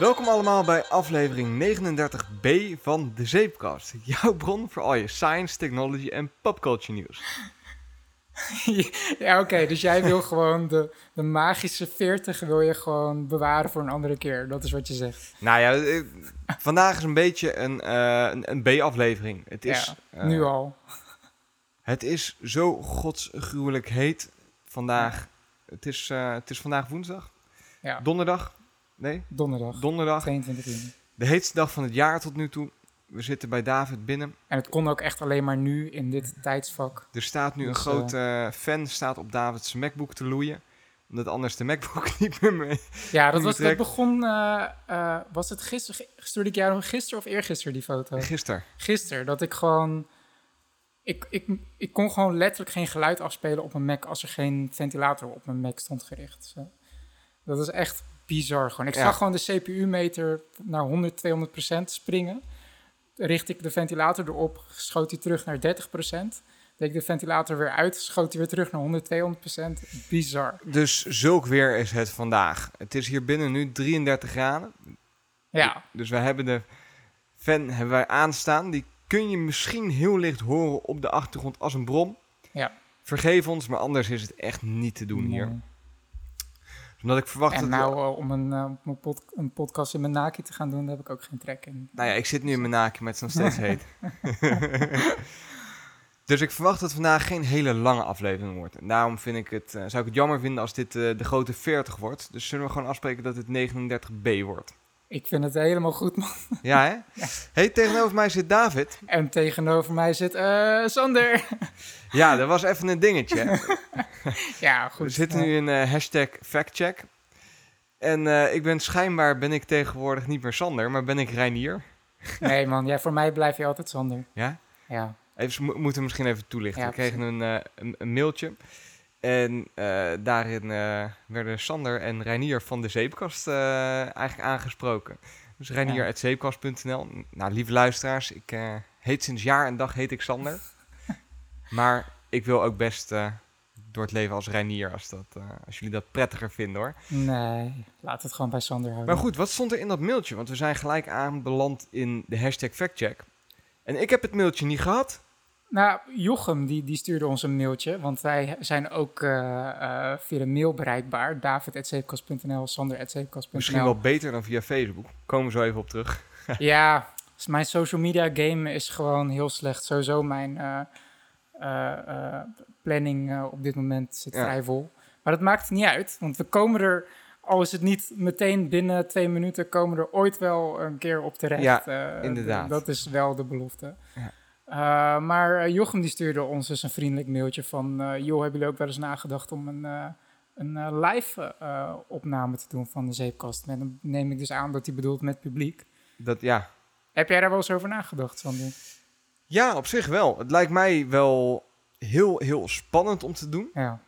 Welkom allemaal bij aflevering 39b van de Zeepkast. Jouw bron voor al je science, technology en popculture nieuws. ja, oké. dus jij wil gewoon de, de magische 40 wil je gewoon bewaren voor een andere keer. Dat is wat je zegt. Nou ja, eh, vandaag is een beetje een, eh, een, een B-aflevering. Het is ja, eh, nu al. Het is zo godsgruwelijk heet vandaag. Het, is, eh, het is vandaag woensdag. Ja, Donderdag? Nee, donderdag. donderdag. 22 juni. De heetste dag van het jaar tot nu toe. We zitten bij David binnen. En het kon ook echt alleen maar nu in dit tijdsvak. Er staat nu een Dus, grote eh, fan staat op David's MacBook te loeien. Omdat anders de MacBook niet meer mee... Ja, dat, was, dat begon. eh, eh, was het gisteren? Stuurde ik jou nog gisteren of eergisteren die foto? Gisteren. Gisteren. Dat ik gewoon. Ik, ik, ik kon gewoon letterlijk geen geluid afspelen op mijn Mac als er geen ventilator op mijn Mac stond gericht. Zo. Dat is echt bizar gewoon. Ik zag gewoon de CPU-meter naar 100, 200 procent springen. Richt ik de ventilator erop, schoot hij terug naar 30 procent. Deed ik de ventilator weer uit, schoot hij weer terug naar 100, 200 procent. Bizar. Dus zulk weer is het vandaag. Het is hier binnen nu 33 graden. Ja, Dus we hebben de fan hebben wij aanstaan. Die kun je misschien heel licht horen op de achtergrond als een brom. Ja. Vergeef ons, maar anders is het echt niet te doen hier. Omdat ik verwacht En dat... nou, eh, om een, eh, een, pod- een podcast in mijn naki te gaan doen, daar heb ik ook geen trek in. Nou ja, ik zit nu in mijn naakje, maar het is nog steeds heet. dus ik verwacht dat vandaag geen hele lange aflevering wordt. En daarom vind ik het, eh, zou ik het jammer vinden als dit de grote 40 wordt. Dus zullen we gewoon afspreken dat het 39b wordt. Ik vind het helemaal goed, man. Ja, hè? Hey, tegenover mij zit David. En tegenover mij zit eh Sander. Ja, dat was even een dingetje. ja, goed. We zitten nu in eh, hashtag factcheck. En eh, ik ben schijnbaar ben ik tegenwoordig niet meer Sander, maar ben ik Reinier. Nee, man. Ja, voor mij blijf je altijd Sander. Ja? Ja. Even, we moeten misschien even toelichten. Ja, we kregen een, een, een mailtje. En eh, daarin eh, werden Sander en Reinier van de Zeepkast eh, eigenlijk aangesproken. Dus reinier.zeepkast.nl. Nou, lieve luisteraars, ik heet sinds jaar en dag heet ik Sander. maar ik wil ook best door het leven als Reinier, als, dat, als jullie dat prettiger vinden hoor. Nee, laat het gewoon bij Sander houden. Maar goed, wat stond er in dat mailtje? Want we zijn gelijk aanbeland in de hashtag factcheck. En ik heb het mailtje niet gehad. Nou, Jochem die, die stuurde ons een mailtje, want wij zijn ook eh, eh, via de mail bereikbaar. David.zeepkast.nl, Sander.zeepkast.nl. Misschien wel beter dan via Facebook. Komen we zo even op terug. Ja, dus mijn social media game is gewoon heel slecht. Sowieso mijn eh, planning op dit moment zit Ja. vrij vol. Maar dat maakt niet uit, want we komen er, al is het niet meteen binnen twee minuten, komen er ooit wel een keer op terecht. Ja, inderdaad. Dat is wel de belofte. Ja. Eh, maar eh, Jochem die stuurde ons dus een vriendelijk mailtje van... eh, joh, hebben jullie ook wel eens nagedacht om een, een live opname te doen van de zeepkast? En dan neem ik dus aan dat hij bedoelt met publiek. Dat, ja. Heb jij daar wel eens over nagedacht, Sander? ja, op zich wel. Het lijkt mij wel heel, heel spannend om te doen. Ja.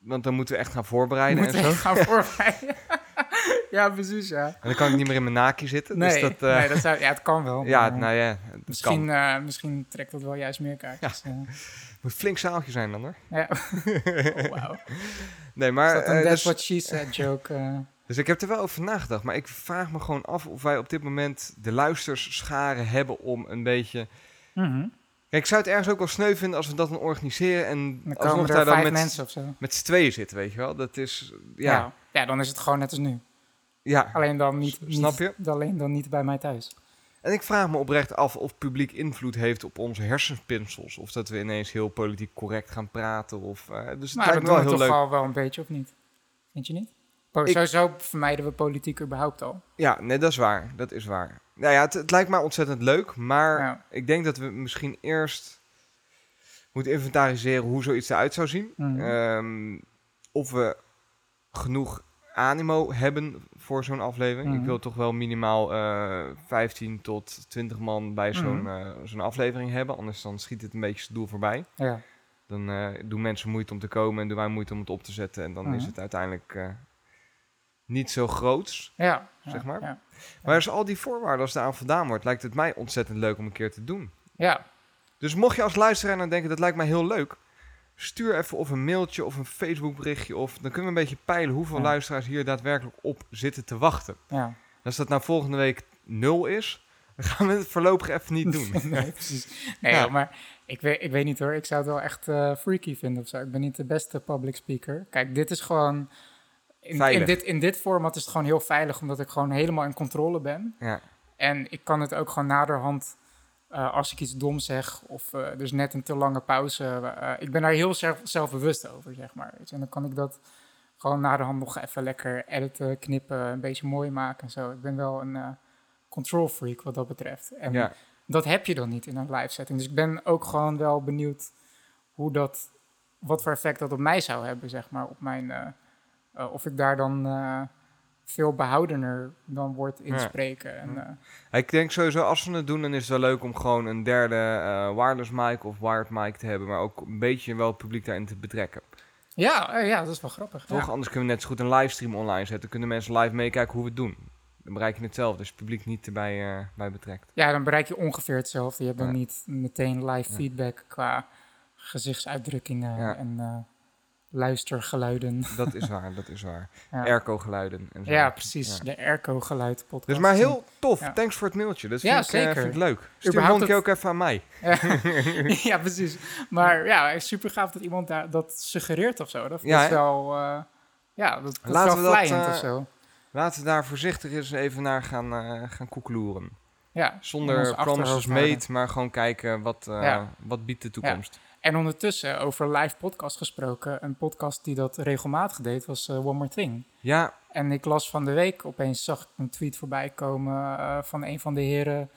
Want dan moeten we echt gaan voorbereiden en zo. echt gaan voorbereiden. ja, precies, ja. En dan kan ik niet meer in mijn naakje zitten. Nee, dus dat, eh, nee, dat zou, ja, het kan wel. ja, maar nou ja, het misschien, kan. eh, misschien trekt dat wel juist meer kaartjes. Ja. Het moet een flink zaaltje zijn dan hoor. ja. Oh, wauw. Nee, Is maar... dat een That's dus, What She Said joke? dus ik heb er wel over nagedacht. Maar ik vraag me gewoon af of wij op dit moment de luisterscharen hebben om een beetje... mhm. Kijk, ik zou het ergens ook wel sneu vinden als we dat dan organiseren en Dan alsnog komen daar dan vijf met, mensen of zo. met z'n tweeën zitten, weet je wel. Dat is, ja, Ja. ja, dan is het gewoon net als nu. Ja. Alleen dan niet, snap niet- alleen dan niet bij mij thuis. En ik vraag me oprecht af of publiek invloed heeft op onze hersenspinsels. Of dat we ineens heel politiek correct gaan praten. Of, eh, dus het Maar lijkt dat me wel heel toch leuk. al wel een beetje, of niet? Vind je niet? Po- Ik- Sowieso vermijden we politiek überhaupt al. Ja, nee, dat is waar. Dat is waar. Nou ja, het, het lijkt mij ontzettend leuk. Maar ik denk dat we misschien eerst moeten inventariseren hoe zoiets eruit zou zien. Mhm. Ehm, of we genoeg animo hebben voor zo'n aflevering. Mhm. Ik wil toch wel minimaal eh 15 tot 20 man bij zo'n Mhm. eh, zo'n aflevering hebben. Anders dan schiet het een beetje het doel voorbij. Ja. Dan eh, doen mensen moeite om te komen en doen wij moeite om het op te zetten. En dan is Mhm. het uiteindelijk eh, niet zo groots. Ja. Zeg maar. Ja. Maar als al die voorwaarden, als daaraan voldaan wordt, lijkt het mij ontzettend leuk om een keer te doen. ja. Dus mocht je als luisteraar nou denken, dat lijkt mij heel leuk. Stuur even of een mailtje of een Facebook berichtje. Of dan kunnen we een beetje peilen hoeveel Ja. luisteraars hier daadwerkelijk op zitten te wachten. Ja. Als dat nou volgende week nul is, dan gaan we het voorlopig even niet doen. nee, precies. Nee, Ja. maar ik weet, ik weet niet hoor. Ik zou het wel echt eh, freaky vinden of zo. Ik ben niet de beste public speaker. Kijk, dit is gewoon... In, in, dit, in dit format is het gewoon heel veilig, omdat ik gewoon helemaal in controle ben. ja. En ik kan het ook gewoon naderhand, eh, als ik iets dom zeg, of eh dus net een te lange pauze. eh, ik ben daar heel zelf, zelfbewust over, zeg maar. Weet je. En dan kan ik dat gewoon naderhand nog even lekker editen, knippen, een beetje mooi maken en zo. Ik ben wel een control freak wat dat betreft. En ja. dat heb je dan niet in een live setting. Dus ik ben ook gewoon wel benieuwd hoe dat, wat voor effect dat op mij zou hebben, zeg maar. Op mijn, of ik daar dan veel behoudener dan word in Ja. spreken. En, eh, Ik denk sowieso, als we het doen, dan is het wel leuk om gewoon een derde eh, wireless mic of wired mic te hebben. Maar ook een beetje wel het publiek daarin te betrekken. ja, eh, ja, dat is wel grappig. Toch? Ja. Anders kunnen we net zo goed een livestream online zetten. Kunnen mensen live meekijken hoe we het doen. Dan bereik je hetzelfde, dus het publiek niet erbij bij betrekt. ja, dan bereik je ongeveer hetzelfde. Je hebt dan Ja. niet meteen live feedback qua gezichtsuitdrukkingen en luistergeluiden. Dat is waar, dat is waar. Ja, Airco-geluiden en zo. ja precies. Ja. De airco-geluid podcast. Dus maar heel tof. Ja. Thanks voor het mailtje. Dat Ja, vind, ik, eh, zeker. vind ik leuk. Stuur Überhaupt het- ook even aan mij. ja, precies. Maar ja, super gaaf dat iemand daar dat suggereert of zo. Dat, Ja, is wel, eh, ja, dat, dat Laten is we wel dat, vlijend eh, of zo. Laten we daar voorzichtig eens even naar gaan, gaan koekeloeren. Ja, Zonder promises made, houden. maar gewoon kijken wat, Ja. wat biedt de toekomst. En ondertussen, over live podcast gesproken, een podcast die dat regelmatig deed, was eh, One More Thing. Ja, En ik las van de week, opeens zag ik een tweet voorbij komen eh, van een van de heren,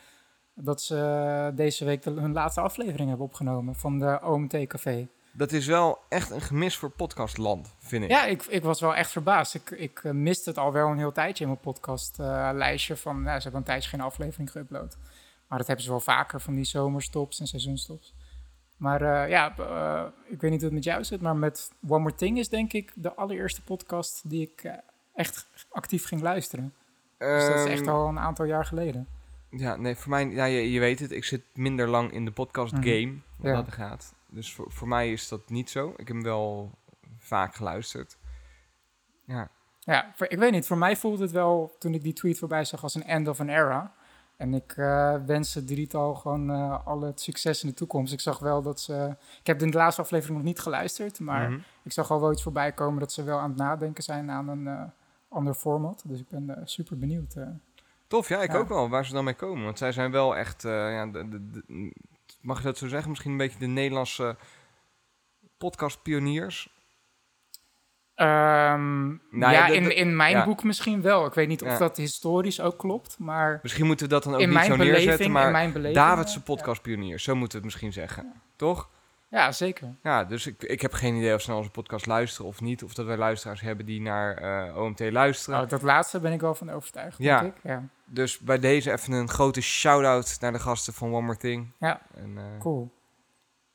dat ze eh, deze week de, hun laatste aflevering hebben opgenomen van de OMT Café. dat is wel echt een gemis voor podcastland, vind ik. Ja, ik, ik was wel echt verbaasd. Ik, ik miste het al wel een heel tijdje in mijn podcastlijstje van, nou, ze hebben een tijdje geen aflevering geüpload. Maar dat hebben ze wel vaker van die zomerstops en seizoenstops. Maar eh, ja, eh, ik weet niet hoe het met jou zit, maar met One More Thing is denk ik de allereerste podcast die ik eh, echt actief ging luisteren. Dus dat is echt Ehm, al een aantal jaar geleden. Ja, nee, voor mij, ja, je, je weet het, ik zit minder lang in de podcast Mhm. game, wat Ja. dat gaat. Dus voor, voor mij is dat niet zo. Ik heb hem wel vaak geluisterd. Ja, Ja, voor- ik weet niet. Voor mij voelde het wel, toen ik die tweet voorbij zag, als een end of an era. En ik eh wens het drietal gewoon eh alle het succes in de toekomst. Ik zag wel dat ze... Ik heb de laatste aflevering nog niet geluisterd, maar Mhm. ik zag al wel iets voorbij komen dat ze wel aan het nadenken zijn aan een eh, ander format. Dus ik ben super benieuwd. Tof, ja, ik Ja. ook wel, waar ze dan mee komen. Want zij zijn wel echt, ja, de, de, de- mag je dat zo zeggen? Misschien een beetje de Nederlandse podcastpioniers. Ehm, Nou ja, in, in mijn ja. boek misschien wel. Ik weet niet of Ja. dat historisch ook klopt, maar Misschien moeten we dat dan ook in niet mijn zo beleving, neerzetten, in maar mijn beleving... Davidse podcastpioniers, zo moeten we het misschien zeggen. Toch? Ja, ja, zeker. Ja, dus ik, ik heb geen idee of ze naar onze podcast luisteren of niet. Of dat wij luisteraars hebben die naar eh, OMT luisteren. Oh, dat laatste ben ik wel van overtuigd, Ja. denk ik. Ja, Dus bij deze even een grote shout-out naar de gasten van One More Thing. Ja. En, eh, cool.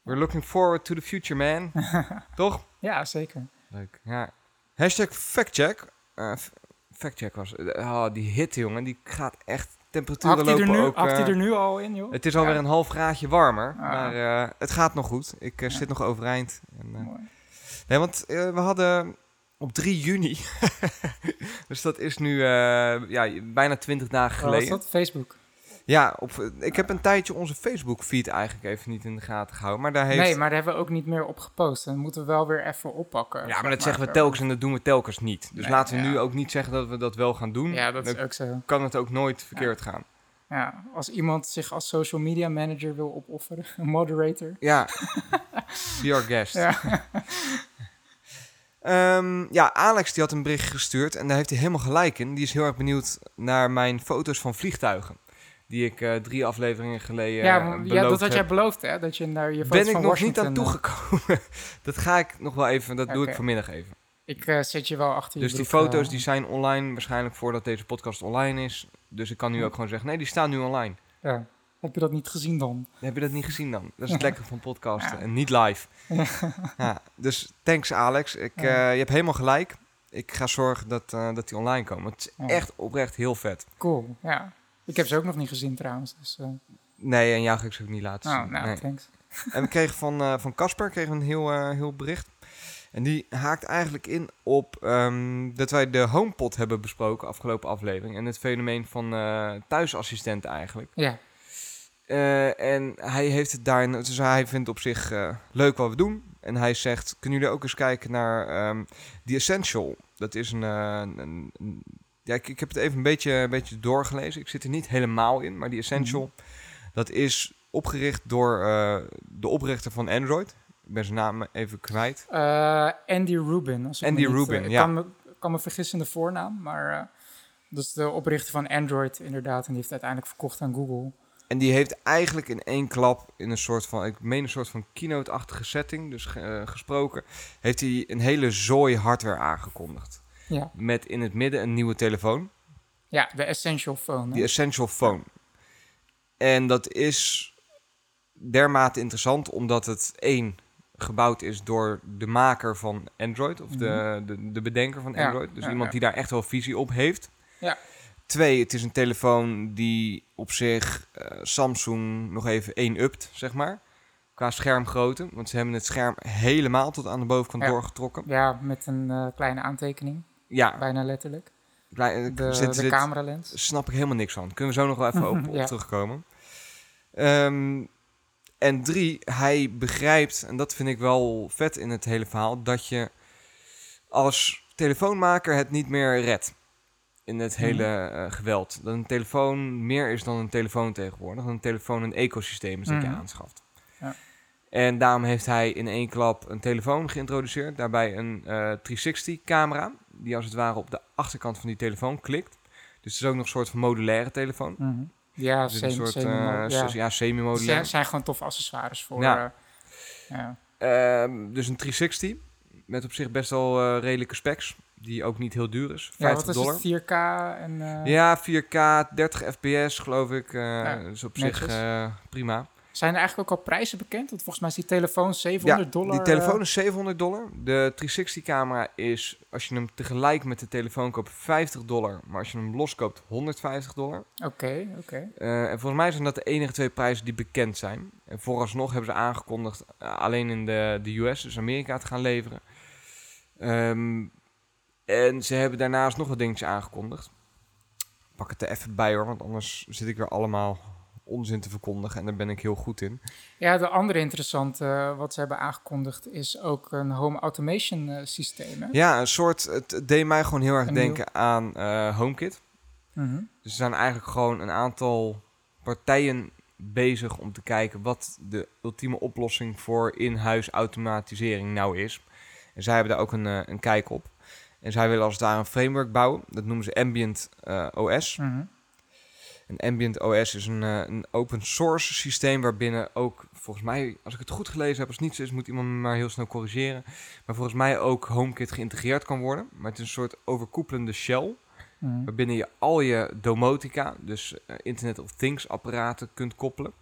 We're looking forward to the future, man. Toch? Ja, zeker. Leuk, ja. Hashtag factcheck. Eh, factcheck was... eh, oh, die hitte, jongen, die gaat echt... Temperaturen Hakt er, lopen nu, ook... hakt hij eh, er nu al in, joh? het is alweer Ja. een half graadje warmer, Ah. maar eh, het gaat nog goed. Ik Ja. zit nog overeind. En, eh, Mooi. nee, want eh, we hadden op 3 juni, dus dat is nu eh, ja, bijna 20 dagen Wat was geleden. dat? Facebook? Ja, op, ik heb een tijdje onze Facebook-feed eigenlijk even niet in de gaten gehouden, maar daar heeft... Nee, maar daar hebben we ook niet meer op gepost. Dan moeten we wel weer even oppakken. ja, maar dat zeggen we telkens en dat doen we telkens niet. Dus Nee, laten we ja. nu ook niet zeggen dat we dat wel gaan doen. Ja, dat is ook zo. kan het ook nooit verkeerd gaan. Ja, als iemand zich als social media manager wil opofferen, een moderator. Ja, be our guest. Ja. Ehm, ja, Alex die had een bericht gestuurd en daar heeft hij helemaal gelijk in. Die is heel erg benieuwd naar mijn foto's van vliegtuigen. Die ik eh, drie afleveringen geleden Ja, eh, ja, dat had jij beloofd, hè? Dat je naar je foto's Ben ik van nog Washington, niet aan eh, toegekomen. dat ga ik nog wel even, dat doe ik vanmiddag even. Ik eh, zet je wel achter je Dus die foto's die zijn online waarschijnlijk voordat deze podcast online is. Dus ik kan nu ook gewoon zeggen, nee, die staan nu online. Ja. Heb je dat niet gezien dan? Heb je dat niet gezien dan? Dat is het lekker van podcasten Ja. en niet live. Ja, dus thanks Alex. Ik, je hebt helemaal gelijk. Ik ga zorgen dat, dat die online komen. Het is echt oprecht heel vet. Cool, ja. Ik heb ze ook nog niet gezien trouwens. Dus, eh, Nee, en jou ga ik ze ook niet laten oh, zien. nou, Nee. thanks. En we kregen van eh, van Casper kregen een heel, eh, heel bericht. En die haakt eigenlijk in op ehm, dat wij de HomePod hebben besproken afgelopen aflevering. En het fenomeen van thuisassistent eigenlijk. Ja. En hij heeft het daarin, dus hij vindt op zich leuk wat we doen. En hij zegt, kunnen jullie ook eens kijken naar ehm The Essential? Dat is een, een, een- ja, ik, ik heb het even een beetje, een beetje doorgelezen. Ik zit er niet helemaal in, maar The Essential, dat is opgericht door eh, de oprichter van Android. Ik ben zijn naam even kwijt. Eh, Andy Rubin. Als ik Andy niet, Rubin, eh, ik ja. kan me, kan me vergissen in de voornaam, maar eh, dat is de oprichter van Android inderdaad. En die heeft uiteindelijk verkocht aan Google. En die heeft eigenlijk in één klap, in een soort van, ik meen een soort van keynote-achtige setting, dus eh, gesproken, heeft hij een hele zooi hardware aangekondigd. Ja, Met in het midden een nieuwe telefoon. ja de Essential Phone. Die Essential Phone. En dat is dermate interessant omdat het één gebouwd is door de maker van Android, of de, de, de bedenker van Mhm. Ja, Android. Dus ja, iemand ja. die daar echt wel visie op heeft. Ja. Twee, het is een telefoon die op zich eh, Samsung nog even één upt, zeg maar. Qua schermgrootte, want ze hebben het scherm helemaal tot aan de bovenkant doorgetrokken. Ja, met een eh, kleine aantekening, Ja, bijna letterlijk. blij- De, zit- de cameralens. snap ik helemaal niks van. Kunnen we zo nog wel even op, op Ja. terugkomen. Ehm, en drie, hij begrijpt, en dat vind ik wel vet in het hele verhaal, dat je als telefoonmaker het niet meer redt in het Mhm. hele eh, geweld. Dat een telefoon meer is dan een telefoon tegenwoordig. Dat een telefoon een ecosysteem is dat je Mhm. aanschaft. Ja. En daarom heeft hij in één klap een telefoon geïntroduceerd. Daarbij een eh 360-camera, die als het ware op de achterkant van die telefoon klikt. Dus het is ook nog een soort van modulaire telefoon. Mhm. Ja, Dus een semi, soort semi, eh, ja. semi-modulair. zijn, zijn gewoon toffe accessoires voor. Ja. eh, ja. Ehm, dus een 360 met op zich best wel eh, redelijke specs, die ook niet heel duur is. 50 ja, wat is dollar. het? 4K en... eh, Ja, 4K, 30 fps geloof ik. eh Ja, dus op netjes. zich eh, prima. Zijn er eigenlijk ook al prijzen bekend? Want volgens mij is die telefoon 700 ja, dollar. die telefoon eh, is 700 dollar. De 360 camera is, als je hem tegelijk met de telefoon koopt, 50 dollar. Maar als je hem los koopt, 150 dollar. Oké, oké. Eh, en volgens mij zijn dat de enige twee prijzen die bekend zijn. En vooralsnog hebben ze aangekondigd eh, alleen in de, de US, dus Amerika, te gaan leveren. Ehm, en ze hebben daarnaast nog wat dingetjes aangekondigd. Pak het er even bij hoor, want anders zit ik weer allemaal onzin te verkondigen. En daar ben ik heel goed in. Ja, de andere interessante eh, wat ze hebben aangekondigd is ook een home automation eh, systeem. Hè? Ja, een soort, het, deed mij gewoon heel erg Een denken aan eh, HomeKit. Mhm. Dus er zijn eigenlijk gewoon een aantal partijen bezig om te kijken wat de ultieme oplossing voor in-huis automatisering nou is. En zij hebben daar ook een, een kijk op. En zij willen als ware een framework bouwen. Dat noemen ze Ambient OS. Mhm. En Ambient OS is een, eh, een open source systeem waarbinnen ook, volgens mij, als ik het goed gelezen heb, als het niet zo is, moet iemand me maar heel snel corrigeren. Maar volgens mij ook HomeKit geïntegreerd kan worden. Maar het is een soort overkoepelende shell. Mhm. Waarbinnen je al je domotica, dus eh, Internet of Things apparaten, kunt koppelen.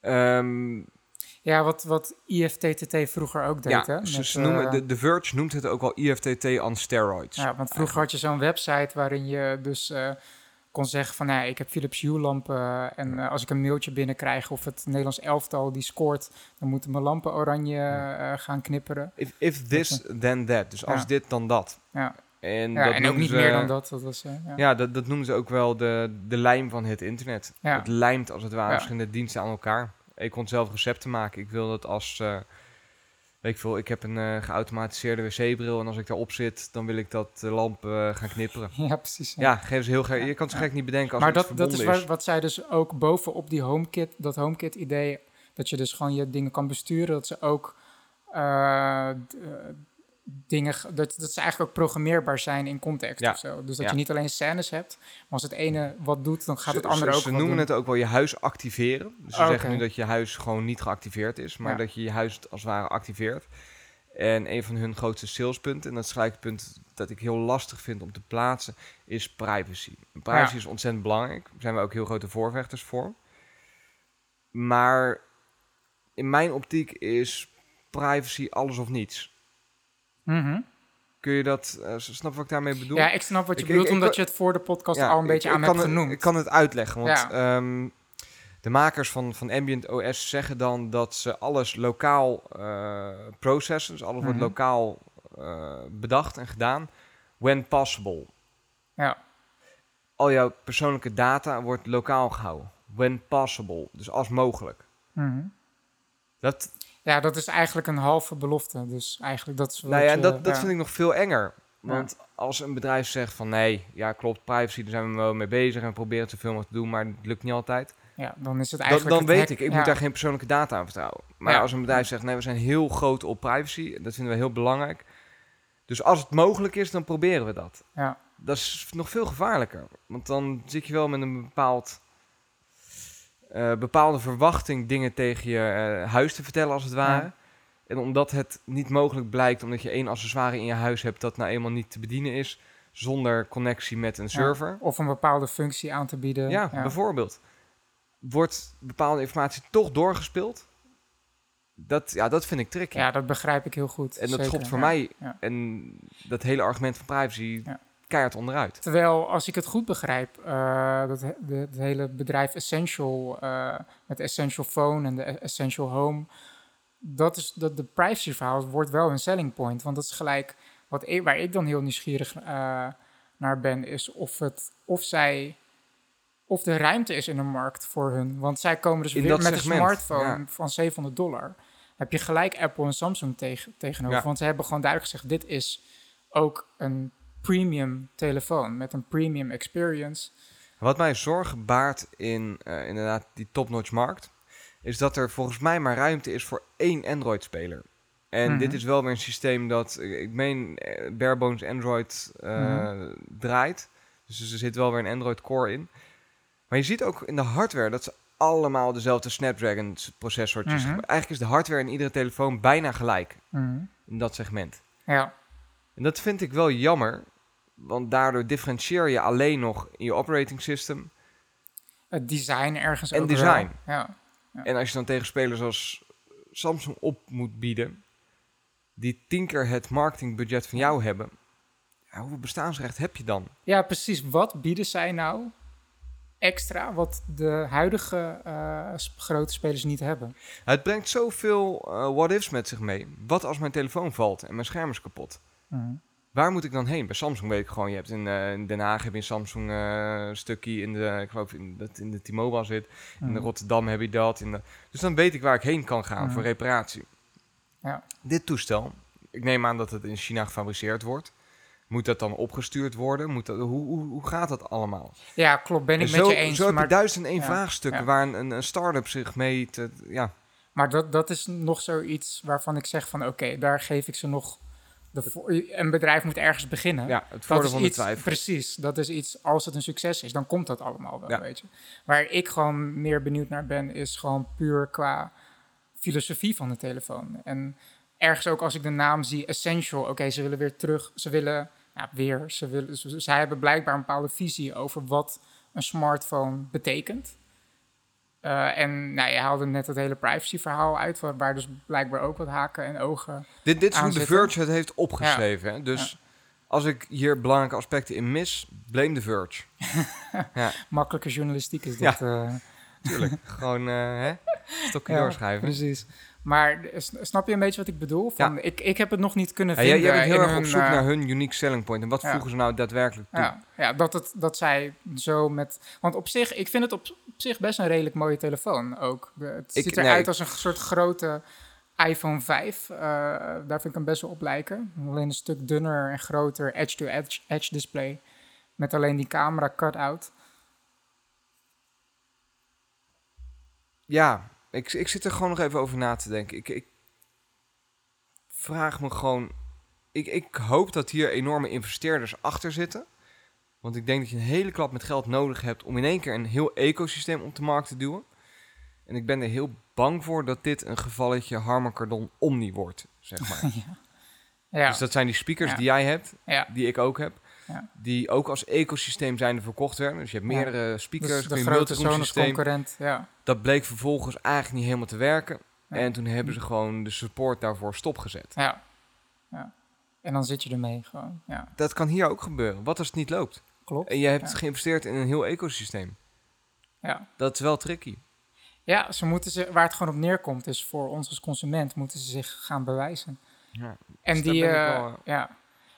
Ehm, Ja, wat, wat IFTTT vroeger ook deed. ja, hè? ze, Met, ze noemen, eh, de, Verge noemt het ook al IFTT on steroids. Ja, want vroeger had je zo'n website waarin je dus kon zeggen van... Nou, ik heb Philips Hue lampen en eh, als ik een mailtje binnenkrijg of het Nederlands elftal die scoort... dan moeten mijn lampen oranje eh, gaan knipperen. If, if this, then that. Dus als dit, dan dat. Ja, En, ja dat en ook niet ze- meer dan dat. dat was, eh, ja. Ja, dat, dat noemen ze ook wel de, de lijm van het internet. Ja. Het lijmt als het ware verschillende diensten aan elkaar. Ik kon zelf recepten maken. Ik wil dat als... eh, weet ik veel, ik heb een eh, geautomatiseerde wc-bril... en als ik daarop zit, dan wil ik dat de lampen eh, gaan knipperen. ja, precies. ja. Ja, geef ze heel. Ja, Je kan zo ja. gek niet bedenken als maar dat, dat is waar, wat zij dus ook bovenop die HomeKit, dat HomeKit-idee, dat je dus gewoon je dingen kan besturen, dat ze ook eh, dingen, dat, dat ze eigenlijk ook programmeerbaar zijn in context Ja. of zo. Dus dat Ja. je niet alleen scènes hebt, maar als het ene wat doet, dan gaat het andere ze, ook Ze noemen doen. het ook wel je huis activeren. Dus ze Oh, zeggen nu dat je huis gewoon niet geactiveerd is, maar Ja. dat je je huis als het ware activeert. En een van hun grootste salespunten, en dat is het punt dat ik heel lastig vind om te plaatsen, is privacy. Privacy is ontzettend belangrijk. Daar zijn we ook heel grote voorvechters voor. Maar in mijn optiek is privacy alles of niets. Mhm. Kun je dat, eh, snap wat ik daarmee bedoel? Ja, ik snap wat je Ik- bedoelt, ik- ik omdat je het voor de podcast Ja, al een beetje aan hebt het- genoemd. Ik kan het uitleggen, want Ja. ehm, de makers van, van Ambient OS zeggen dan dat ze alles lokaal eh processen. Dus alles wordt Mhm. lokaal eh, bedacht en gedaan. When possible. Ja. Al jouw persoonlijke data wordt lokaal gehouden. When possible. Dus als mogelijk. Mhm. Dat, Ja, dat is eigenlijk een halve belofte. Dus eigenlijk dat is nou ja, je- dat, dat ja. vind ik nog veel enger. Want als een bedrijf zegt van nee, ja klopt, privacy, daar zijn we wel mee bezig en we proberen zoveel mogelijk te doen, maar het lukt niet altijd. Ja, dan is het Dan, eigenlijk... dan het weet hek- ik, ik ja. moet daar geen persoonlijke data aan vertrouwen. Maar als een bedrijf zegt, nee, we zijn heel groot op privacy, dat vinden we heel belangrijk. Dus als het mogelijk is, dan proberen we dat. Ja. Dat is nog veel gevaarlijker. Want dan zit je wel met een bepaald, eh, bepaalde verwachting dingen tegen je eh, huis te vertellen, als het ware. Ja. En omdat het niet mogelijk blijkt, omdat je één accessoire in je huis hebt dat nou eenmaal niet te bedienen is, zonder connectie met een server. Of een bepaalde functie aan te bieden. Ja, bijvoorbeeld. Wordt bepaalde informatie toch doorgespeeld? Dat, ja, dat vind ik tricky. Ja, dat begrijp ik heel goed. en dat zeker, schopt voor mij en dat hele argument van privacy. Keihard onderuit. Terwijl, als ik het goed begrijp, eh, dat de, het hele bedrijf Essential, eh, met Essential Phone en de Essential Home, dat is dat de privacy verhaal wordt wel een selling point. Want dat is gelijk wat ik, waar ik dan heel nieuwsgierig eh, naar ben, is of, het, of zij. Of de ruimte is in de markt voor hun. Want zij komen dus In weer met een smartphone ja. van 700 dollar. Heb je gelijk Apple en Samsung tegen, tegenover. Ja. Want ze hebben gewoon duidelijk gezegd: dit is ook een premium telefoon met een premium experience. Wat mij zorgen baart in eh, inderdaad die topnotch markt, is dat er volgens mij maar ruimte is voor één Android-speler. En Mhm. dit is wel weer een systeem dat, ik meen, eh, barebones Android eh, Mhm. draait. Dus er zit wel weer een Android core in. Maar je ziet ook in de hardware dat ze allemaal dezelfde Snapdragon processortjes Mhm. gebruiken. Eigenlijk is de hardware in iedere telefoon bijna gelijk in dat segment. Ja, En dat vind ik wel jammer, want daardoor differentieer je alleen nog in je operating system. het design ergens En design. Ja. En als je dan tegen spelers als Samsung op moet bieden, die tien keer het marketingbudget van jou hebben, ja, hoeveel bestaansrecht heb je dan? ja, precies. Wat bieden zij nou extra wat de huidige eh, grote spelers niet hebben? Het brengt zoveel eh what-ifs met zich mee. Wat als mijn telefoon valt en mijn scherm is kapot? Mhm. Waar moet ik dan heen? Bij Samsung weet ik gewoon, je hebt in, eh, in Den Haag heb je een Samsung eh stukje in de, ik geloof in, dat in de T-Mobile zit. In de Mhm. Rotterdam heb je dat. In de, dus dan weet ik waar ik heen kan gaan Mhm. voor reparatie. Ja. Dit toestel, ik neem aan dat het in China gefabriceerd wordt. Moet dat dan opgestuurd worden? Moet dat, hoe, hoe, hoe gaat dat allemaal? Ja, klopt. Ben ik met je eens. zo heb je maar duizend en één ja, vraagstukken ja. waar een, een, een start-up zich mee... Te, ja, maar dat, dat is nog zoiets waarvan ik zeg van... oké, daar geef ik ze nog... De een bedrijf moet ergens beginnen. ja, het voordeel van de iets, twijfel. precies, dat is iets, als het een succes is, dan komt dat allemaal wel, Ja. weet je. Waar ik gewoon meer benieuwd naar ben, is gewoon puur qua filosofie van de telefoon. En ergens ook als ik de naam zie, Essential, oké, ze willen weer terug, ze willen, ja, weer, ze willen, ze, zij hebben blijkbaar een bepaalde visie over wat een smartphone betekent. Eh, en nou, je haalde net het hele privacy verhaal uit, waar, dus blijkbaar ook wat haken en ogen Dit, dit is hoe de aanzetten. Verge het heeft opgeschreven. Hè? Dus als ik hier belangrijke aspecten in mis, blame de Verge. makkelijke journalistiek is dit. eh. Tuurlijk. Gewoon, eh hè? Stokje Ja, doorschrijven. Precies. Maar snap je een beetje wat ik bedoel? Van, ik, ik heb het nog niet kunnen Ja, jij, vinden. jij bent heel erg op zoek eh, naar hun unique selling point. En wat ja. voegen ze nou daadwerkelijk toe? Ja, ja dat, het, dat zij zo met... Want op zich, ik vind het op, op zich best een redelijk mooie telefoon ook. Het Ik- ziet eruit nee. als een soort grote iPhone 5. eh, daar vind ik hem best wel op lijken. Alleen een stuk dunner en groter edge-to-edge edge display. Met alleen die camera cut-out. Ja, ik, ik zit er gewoon nog even over na te denken. Ik, ik vraag me gewoon... Ik, ik hoop dat hier enorme investeerders achter zitten. Want ik denk dat je een hele klap met geld nodig hebt... om in één keer een heel ecosysteem op de markt te duwen. En ik ben er heel bang voor dat dit een gevalletje Harman Kardon Omni wordt, zeg maar. Ja, Dus dat zijn die speakers Ja. die jij hebt, ja. die ik ook heb... Ja. Die ook als ecosysteem zijn verkocht werden. Dus je hebt Ja. meerdere speakers, Dus de je grote multiroom systeem. concurrent. Ja. Dat bleek vervolgens eigenlijk niet helemaal te werken. En toen hebben ze gewoon de support daarvoor stopgezet. Ja. ja. En dan zit je ermee gewoon. Ja, Dat kan hier ook gebeuren. Wat als het niet loopt? klopt. En je hebt geïnvesteerd in een heel ecosysteem. Ja. Dat is wel tricky. Ja, ze moeten ze, waar het gewoon op neerkomt, is voor ons als consument moeten ze zich gaan bewijzen. Ja. En Dus die, eh, wel, eh, ja.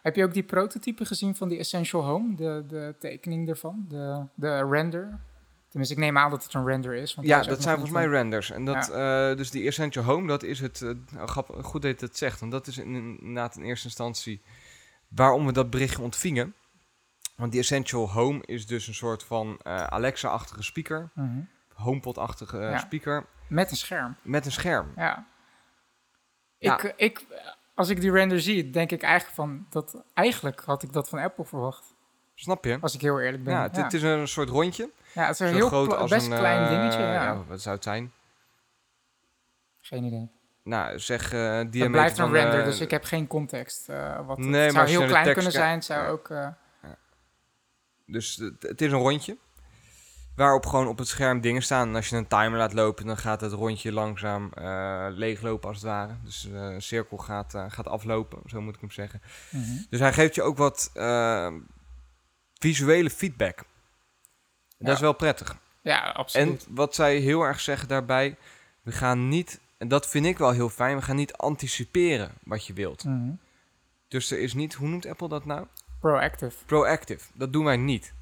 Heb je ook die prototype gezien van die Essential Home? De, de tekening ervan? De, de render? Tenminste, ik neem aan dat het een render is. Want Ja, is dat zijn volgens mij renders. En dat, eh, dus die Essential Home, dat is het. eh, grappig, goed dat je het zegt, want dat is inderdaad in eerste instantie waarom we dat berichtje ontvingen. Want die Essential Home is dus een soort van eh, Alexa-achtige speaker, eh, mhm. HomePod-achtige Ja. speaker Met een scherm, met een scherm. ja. Ja. Ik, ik, als ik die render zie, denk ik eigenlijk van... Dat, eigenlijk had ik dat van Apple verwacht. Snap je? Als ik heel eerlijk ben. Ja, het, het is een soort rondje. ja, het is een Zo heel groot als best een, klein eh, dingetje. Ja. wat zou het zijn? Geen idee. Nou, zeg eh diameter Het blijft een render, eh, dus ik heb geen context. wat, Nee, het zou heel klein kunnen zijn. zou ook... Dus het, het is een rondje. Waarop gewoon op het scherm dingen staan. En als je een timer laat lopen, dan gaat het rondje langzaam eh, leeglopen als het ware. Dus eh, een cirkel gaat, eh, gaat aflopen, zo moet ik hem zeggen. mhm. Dus hij geeft je ook wat eh, visuele feedback. Dat is wel prettig. Ja, En absoluut. wat zij heel erg zeggen daarbij, we gaan niet, en dat vind ik wel heel fijn, we gaan niet anticiperen wat je wilt. Mhm. Dus er is niet, hoe noemt Apple dat nou? Proactive. Proactive. Dat doen wij niet.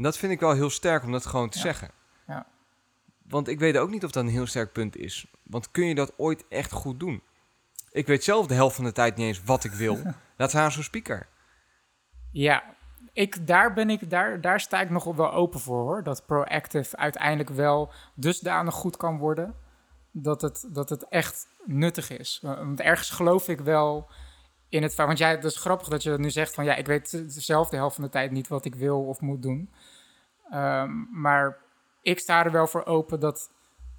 En dat vind ik wel heel sterk om dat gewoon te Ja. zeggen. Ja. Want ik weet ook niet of dat een heel sterk punt is. Want kun je dat ooit echt goed doen? Ik weet zelf de helft van de tijd niet eens wat ik wil. Laat staan zo'n speaker. Ja, ik, daar, ben ik, daar, daar sta ik nog wel open voor hoor. Dat proactive uiteindelijk wel dusdanig goed kan worden. Dat het, dat het echt nuttig is. Want ergens geloof ik wel in het. Want jij, het is grappig dat je nu zegt van ja, ik weet zelf de helft van de tijd niet wat ik wil of moet doen. Ehm, maar ik sta er wel voor open dat,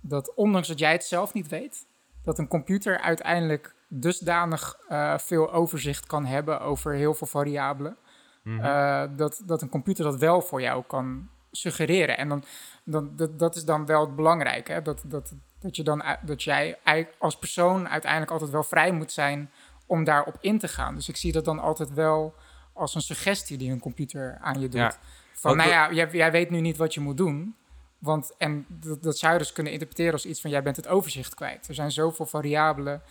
dat ondanks dat jij het zelf niet weet, dat een computer uiteindelijk dusdanig eh, veel overzicht kan hebben over heel veel variabelen. Mhm. Eh, dat, dat een computer dat wel voor jou kan suggereren. En dan, dan, dat, dat is dan wel het belangrijke. Hè? Dat, dat, dat, je dan, dat jij als persoon uiteindelijk altijd wel vrij moet zijn om daarop in te gaan. Dus ik zie dat dan altijd wel als een suggestie die een computer aan je doet. Ja. Van, nou ja, jij, jij weet nu niet wat je moet doen. Want, en dat, dat zou je dus kunnen interpreteren als iets van, jij bent het overzicht kwijt. Er zijn zoveel variabelen.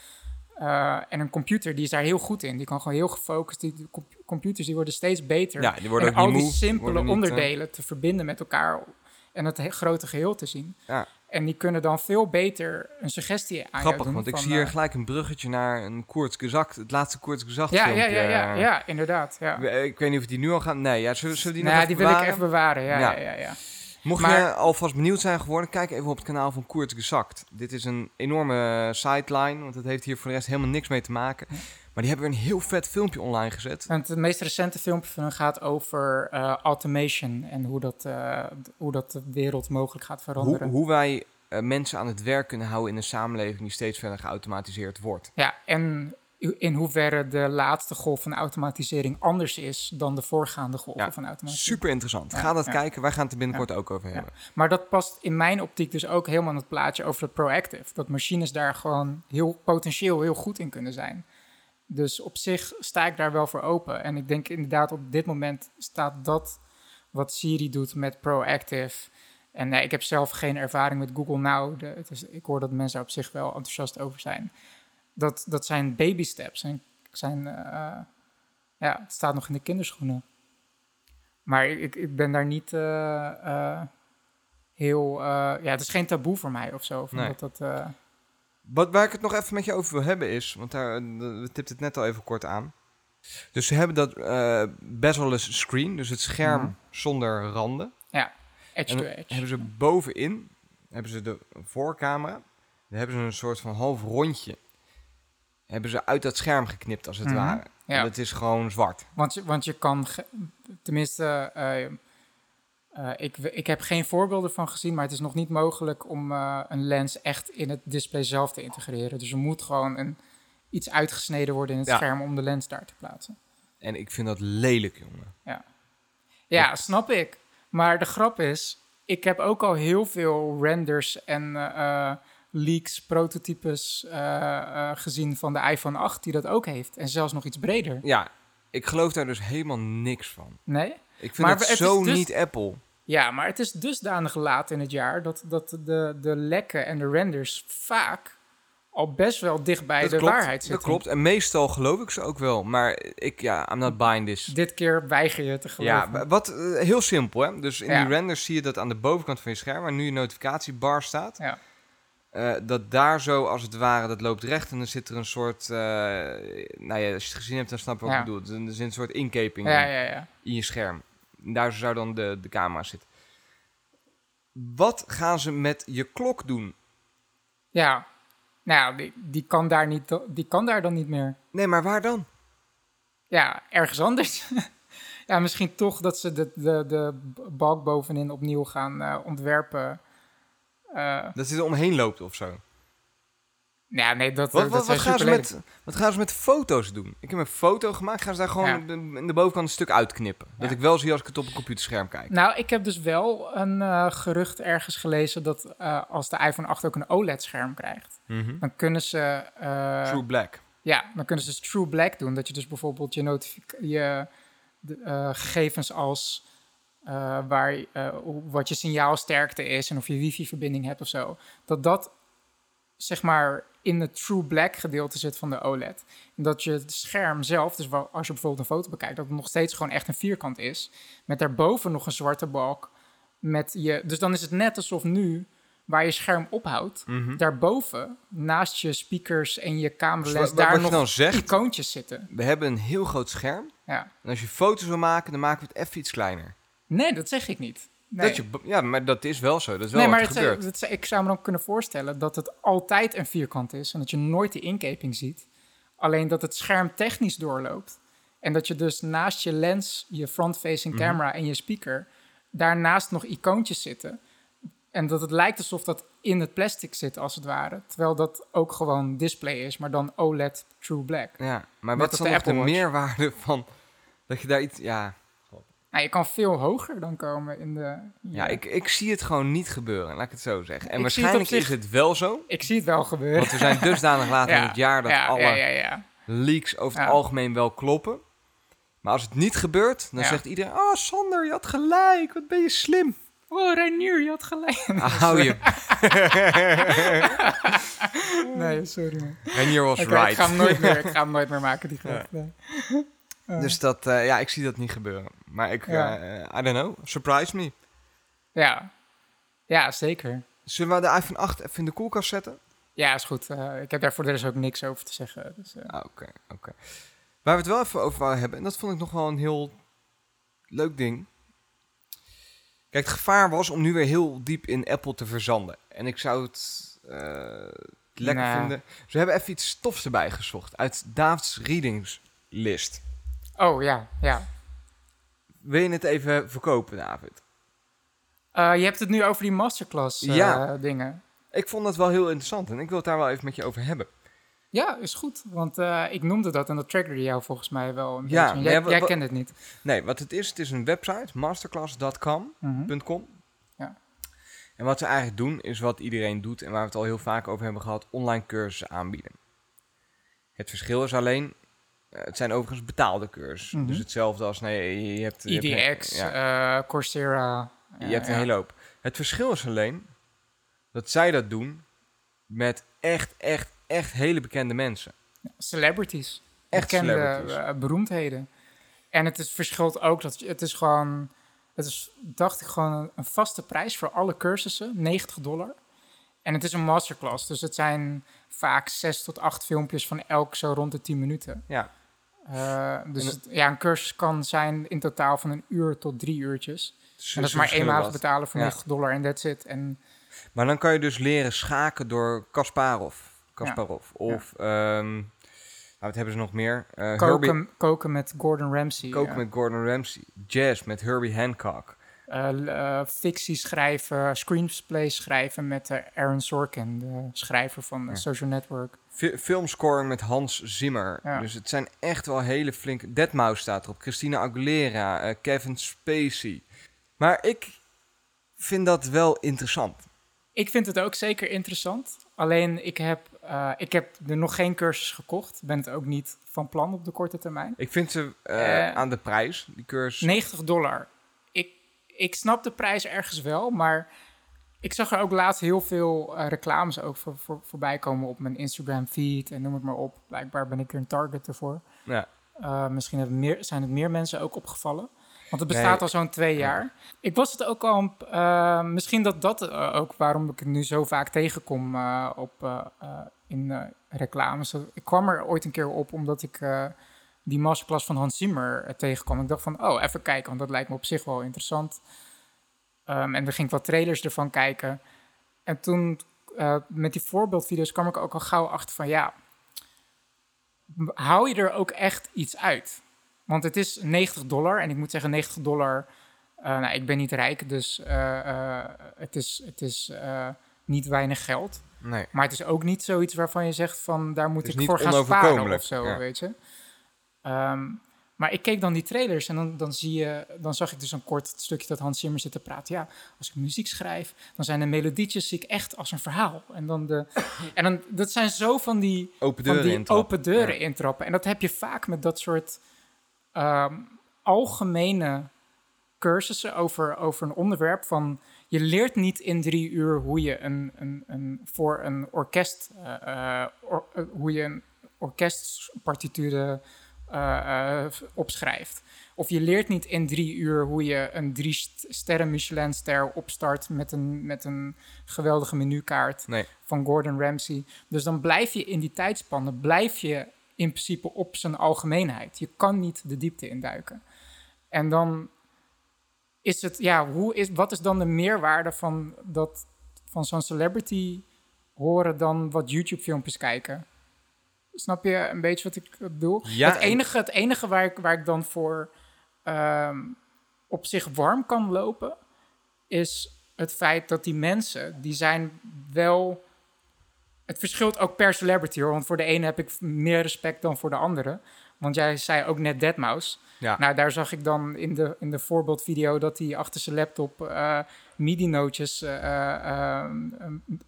eh, en een computer die is daar heel goed in. Die kan gewoon heel gefocust. Die, computers die worden steeds beter. ja, die worden en al die moe. simpele niet, eh, onderdelen te verbinden met elkaar en het he- grote geheel te zien. Ja. En die kunnen dan veel beter een suggestie aan Grappig, doen. want ik van, zie hier eh, gelijk een bruggetje naar een Koorts Gezakt. Het laatste Koorts Gezakt ja, ja, filmpje. ja, ja, ja, inderdaad. Ja. Ik weet niet of die nu al gaan. Nee, ja, zullen, zullen die Nou, nog die even wil ik bewaren? even bewaren. Ja, Ja. ja. Ja, ja, Mocht Maar- je alvast benieuwd zijn geworden, kijk even op het kanaal van Koert Gezakt. Dit is een enorme sideline, want het heeft hier voor de rest helemaal niks mee te maken. Maar die hebben weer een heel vet filmpje online gezet. Want het meest recente filmpje van hen gaat over eh, automation en hoe dat, eh, hoe dat de wereld mogelijk gaat Hoe, veranderen. hoe wij eh, mensen aan het werk kunnen houden in een samenleving die steeds verder geautomatiseerd wordt. Ja, en in hoeverre de laatste golf van automatisering anders is dan de voorgaande Ja, van automatisering. Super interessant. Ja, Ga dat ja. kijken, wij gaan het er binnenkort ook over hebben. Maar dat past in mijn optiek dus ook helemaal in het plaatje over het proactive. Dat machines daar gewoon heel potentieel heel goed in kunnen zijn. Dus op zich sta ik daar wel voor open. En ik denk inderdaad op dit moment staat dat wat Siri doet met proactive. En nee, ik heb zelf geen ervaring met Google Now. De, het is, ik hoor dat mensen daar op zich wel enthousiast over zijn. Dat, dat zijn baby steps. En zijn, eh, ja, het staat nog in de kinderschoenen. Maar ik, ik ben daar niet eh, eh, heel... eh, ja, het is geen taboe voor mij of zo. Of Nee. dat, eh, Wat, waar ik het nog even met je over wil hebben is, want daar, eh, we tipten het net al even kort aan. Dus ze hebben dat eh bezel-less screen, dus het scherm Mhm. zonder randen. edge En to dan edge. hebben ze bovenin, hebben ze de voorcamera, dan hebben ze een soort van half rondje. Hebben ze uit dat scherm geknipt als het Mhm. ware. Ja. En het is gewoon zwart. Want, je- want je kan, tenminste, eh, eh, ik, ik heb geen voorbeelden van gezien, maar het is nog niet mogelijk om eh, een lens echt in het display zelf te integreren. Dus er moet gewoon een, iets uitgesneden worden in het Ja. scherm om de lens daar te plaatsen. En ik vind dat lelijk, jongen. Ja, snap ik. Maar de grap is, ik heb ook al heel veel renders en eh, leaks, prototypes gezien van de iPhone 8 die dat ook heeft. En zelfs nog iets breder. Ja, ik geloof daar dus helemaal niks van. Nee? Ik vind Maar het zo dus- niet Apple. Ja, maar het is dusdanig laat in het jaar dat, dat de, de lekken en de renders vaak al best wel dicht bij Dat de klopt, waarheid zitten. Dat klopt. En meestal geloof ik ze ook wel. Maar ik, ja, I'm not buying this. Dit keer weiger je te geloven. Ja, wa- wat eh, heel simpel hè. Dus in Ja. die renders zie je dat aan de bovenkant van je scherm, waar nu je notificatiebar staat, Ja. eh, dat daar zo als het ware, dat loopt recht en dan zit er een soort, eh, nou ja, als je het gezien hebt, dan snap je wat Ja. ik bedoel. Er zit een soort inkeping Ja, in, ja, ja. in je scherm. Daar zou dan de, de camera zitten. Wat gaan ze met je klok doen? Ja, nou, die, die, kan daar niet, die kan daar dan niet meer. Nee, maar waar dan? Ja, ergens anders. ja, misschien toch dat ze de, de, de balk bovenin opnieuw gaan eh, ontwerpen. Eh, Dat hij er omheen loopt of zo. Ja, nee, dat, Wat, dat wat, wat, gaan ze met, wat gaan ze met foto's doen? Ik heb een foto gemaakt. Gaan ze daar gewoon Ja. in de bovenkant een stuk uitknippen? Dat ik wel zie als ik het op een computerscherm kijk. Nou, ik heb dus wel een eh, gerucht ergens gelezen dat eh, als de iPhone 8 ook een OLED-scherm krijgt, Mhm. dan kunnen ze... eh, True Black. Ja, dan kunnen ze dus True Black doen. Dat je dus bijvoorbeeld je, notific- je de, eh, gegevens als eh, waar, eh, wat je signaalsterkte is en of je wifi-verbinding hebt of zo, dat dat zeg maar in het True Black gedeelte zit van de OLED. Dat je het scherm zelf, dus als je bijvoorbeeld een foto bekijkt, dat het nog steeds gewoon echt een vierkant is, met daarboven nog een zwarte balk. Met je, dus dan is het net alsof nu, waar je scherm ophoudt, Mhm. daarboven, naast je speakers en je Dus wat daar nog zegt, icoontjes zitten. we hebben een heel groot scherm. Ja. En als je foto's wil maken, dan maken we het even iets kleiner. Nee, dat zeg ik niet. Nee, Dat je, ja, maar dat is wel zo. Dat is wel nee maar het, gebeurt. het- het- ik zou me dan kunnen voorstellen dat het altijd een vierkant is en dat je nooit de inkeping ziet. Alleen dat het scherm technisch doorloopt. En dat je dus naast je lens, je front-facing Mhm. camera en je speaker, daarnaast nog icoontjes zitten. En dat het lijkt alsof dat in het plastic zit, als het ware. Terwijl dat ook gewoon display is, maar dan OLED True Black. ja, maar wat is dan de nog de meerwaarde van dat je daar iets... Ja, Nou, je kan veel hoger dan komen in de... ja ik, ik zie het gewoon niet gebeuren, laat ik het zo zeggen. En Ik het waarschijnlijk is het wel zo. Ik zie het wel gebeuren. Want we zijn dusdanig laat in het jaar dat alle ja, ja, ja. leaks over het algemeen wel kloppen. Maar als het niet gebeurt, dan zegt iedereen... Oh, Sander, je had gelijk. Wat ben je slim. Oh, Reinier, je had gelijk. Hou je. Nee, sorry man. Renier was right. Ik ga hem nooit meer, ik ga hem nooit meer maken, die grap. Nee. Dus dat, eh, ja, ik zie dat niet gebeuren. Maar ik, Ja. eh, I don't know, surprise me. ja. ja, zeker. Zullen we de iPhone 8 even in de koelkast zetten? Ja, is goed. Eh, ik heb daar voor de rest ook niks over te zeggen. Dus, eh, Ah, Oké, oké. Waar we het wel even over wouden hebben, en dat vond ik nog wel een heel leuk ding. Kijk, het gevaar was om nu weer heel diep in Apple te verzanden. En ik zou het eh, lekker Nou. vinden. Dus we hebben even iets stofs erbij gezocht uit David's readingslist. Oh, ja, ja. Wil je het even verkopen, David? Eh, je hebt het nu over die masterclass eh, Ja. dingen. Ik vond dat wel heel interessant en ik wil het daar wel even met je over hebben. Ja, is goed. Want eh, ik noemde dat en dat triggerde jou volgens mij wel een Ja, beetje. Jij, jij kent het niet. Nee, wat het is, het is een website, masterclass.com. Mhm. Ja. En wat ze eigenlijk doen, is wat iedereen doet en waar we het al heel vaak over hebben gehad, online cursussen aanbieden. Het verschil is alleen, het zijn overigens betaalde cursussen. Mhm. Dus hetzelfde als, nee, je hebt... je hebt een- IDX, ja, eh, Coursera. je eh, hebt een ja. hele hoop. Het verschil is alleen dat zij dat doen met echt, echt, echt hele bekende mensen. Celebrities. Echt Bekende celebrities. eh, beroemdheden. En het is, verschilt ook dat het is gewoon, het is, dacht ik, gewoon een, vaste prijs voor alle cursussen, 90 dollar. En het is een masterclass, dus het zijn vaak 6 tot 8 filmpjes van elk zo rond de 10 minuten. Ja. Eh, dus het- ja, een cursus kan zijn in totaal van een uur tot drie uurtjes. Dus en dat is maar eenmalig betalen voor Ja. 90 dollar en that's it. En Maar dan kan je dus leren schaken door Kasparov. Kasparov. Of, ehm, nou, wat hebben ze nog meer? Eh, Herbie, koken, koken met Gordon Ramsay. koken met Gordon Ramsay. Jazz met Herbie Hancock. eh, fictie schrijven, screenplays schrijven met Aaron Sorkin, de schrijver van. Social Network. Fi- filmscoring met Hans Zimmer. Ja. Dus het zijn echt wel hele flinke... Deadmau5 staat erop. Christina Aguilera. eh, Kevin Spacey. Maar ik vind dat wel interessant. Ik vind het ook zeker interessant. Alleen ik heb, eh, ik heb er nog geen cursus gekocht. Ben het ook niet van plan op de korte termijn. Ik vind ze eh, Eh. aan de prijs, die cursus... 90 dollar. Ik, ik snap de prijs ergens wel, maar ik zag er ook laatst heel veel eh, reclames ook voor, voor, voorbij komen op mijn Instagram feed en noem het maar op. Blijkbaar ben ik er een target ervoor. Ja. Uh, misschien meer, zijn het meer mensen ook opgevallen. Want het bestaat Nee. al zo'n twee jaar. Ik was het ook al, uh, misschien dat dat ook waarom ik het nu zo vaak tegenkom op, in reclames. Ik kwam er ooit een keer op omdat ik die masterclass van Hans Zimmer tegenkwam. Ik dacht van, oh, even kijken, want dat lijkt me op zich wel interessant. Um, en dan ging ik wat trailers ervan kijken. En toen, uh, met die voorbeeldvideo's, kwam ik ook al gauw achter van, ja, hou je er ook echt iets uit? Want het is 90 dollar. En ik moet zeggen, 90 dollar, uh, nou, ik ben niet rijk, dus uh, het is, het is niet weinig geld. Nee. Maar het is ook niet zoiets waarvan je zegt van, daar moet ik voor gaan sparen of zo, ja. weet je. Um, maar ik keek dan die trailers en dan, dan, zie je, dan zag ik dus een kort stukje dat Hans Zimmer zit te praten. Ja, als ik muziek schrijf, dan zijn de melodietjes zie ik echt als een verhaal. En dan de, en dan, dat zijn zo van die Open deuren die intrappen. open deuren Ja. intrappen. En dat heb je vaak met dat soort ehm, algemene cursussen over, over een onderwerp van... Je leert niet in drie uur hoe je een, een, een voor een orkest... eh, eh, or- eh, hoe je een orkestpartituren eh, eh, opschrijft. Of je leert niet in drie uur hoe je een drie st- sterren Michelin-ster opstart met een, met een geweldige menukaart Nee. van Gordon Ramsay. Dus dan blijf je in die tijdspanne, blijf je in principe op zijn algemeenheid. Je kan niet de diepte induiken. En dan is het, ja, hoe is, wat is dan de meerwaarde van, dat, van zo'n celebrity horen dan wat YouTube-filmpjes kijken? Snap je een beetje wat ik bedoel? Ja, het enige, het enige waar, ik, waar ik dan voor ehm, op zich warm kan lopen, is het feit dat die mensen, die zijn wel... Het verschilt ook per celebrity hoor, want voor de ene heb ik meer respect dan voor de andere. Want jij zei ook net Deadmau5. Ja. Nou, daar zag ik dan in de, in de voorbeeldvideo dat hij achter zijn laptop eh, MIDI-nootjes eh, eh,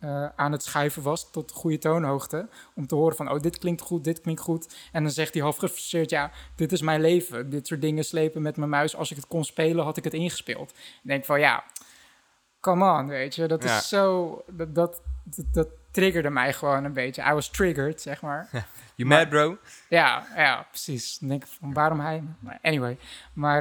eh, aan het schuiven was tot goede toonhoogte. Om te horen van, oh, dit klinkt goed, dit klinkt goed. En dan zegt hij half gefrustreerd, ja, dit is mijn leven. Dit soort dingen slepen met mijn muis. Als ik het kon spelen, had ik het ingespeeld. Ik denk van, ja, come on, weet je. Dat Ja. is zo, dat, dat, dat, dat triggerde mij gewoon een beetje. I was triggered, zeg maar. You Maar- mad, bro? Ja, ja, precies. Dan denk ik van waarom hij? Maar anyway, maar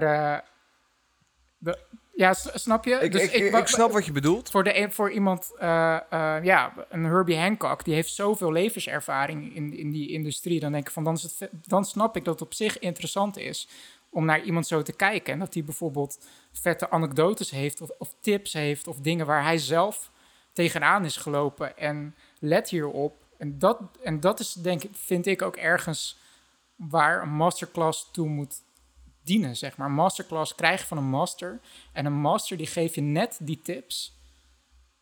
de, ja, snap je? Ik, Dus ik, ik, snap wat je bedoelt. Voor, de, voor iemand, eh, eh, ja, een Herbie Hancock, die heeft zoveel levenservaring in, in die industrie. Dan denk ik van, dan, is het, ve- dan snap ik dat het op zich interessant is om naar iemand zo te kijken. En dat hij bijvoorbeeld vette anekdotes heeft of, of tips heeft of dingen waar hij zelf tegenaan is gelopen. En let hierop. En dat, en dat is denk ik, vind ik ook ergens waar een masterclass toe moet dienen, zeg maar. Een masterclass krijg je van een master. En een master die geeft je net die tips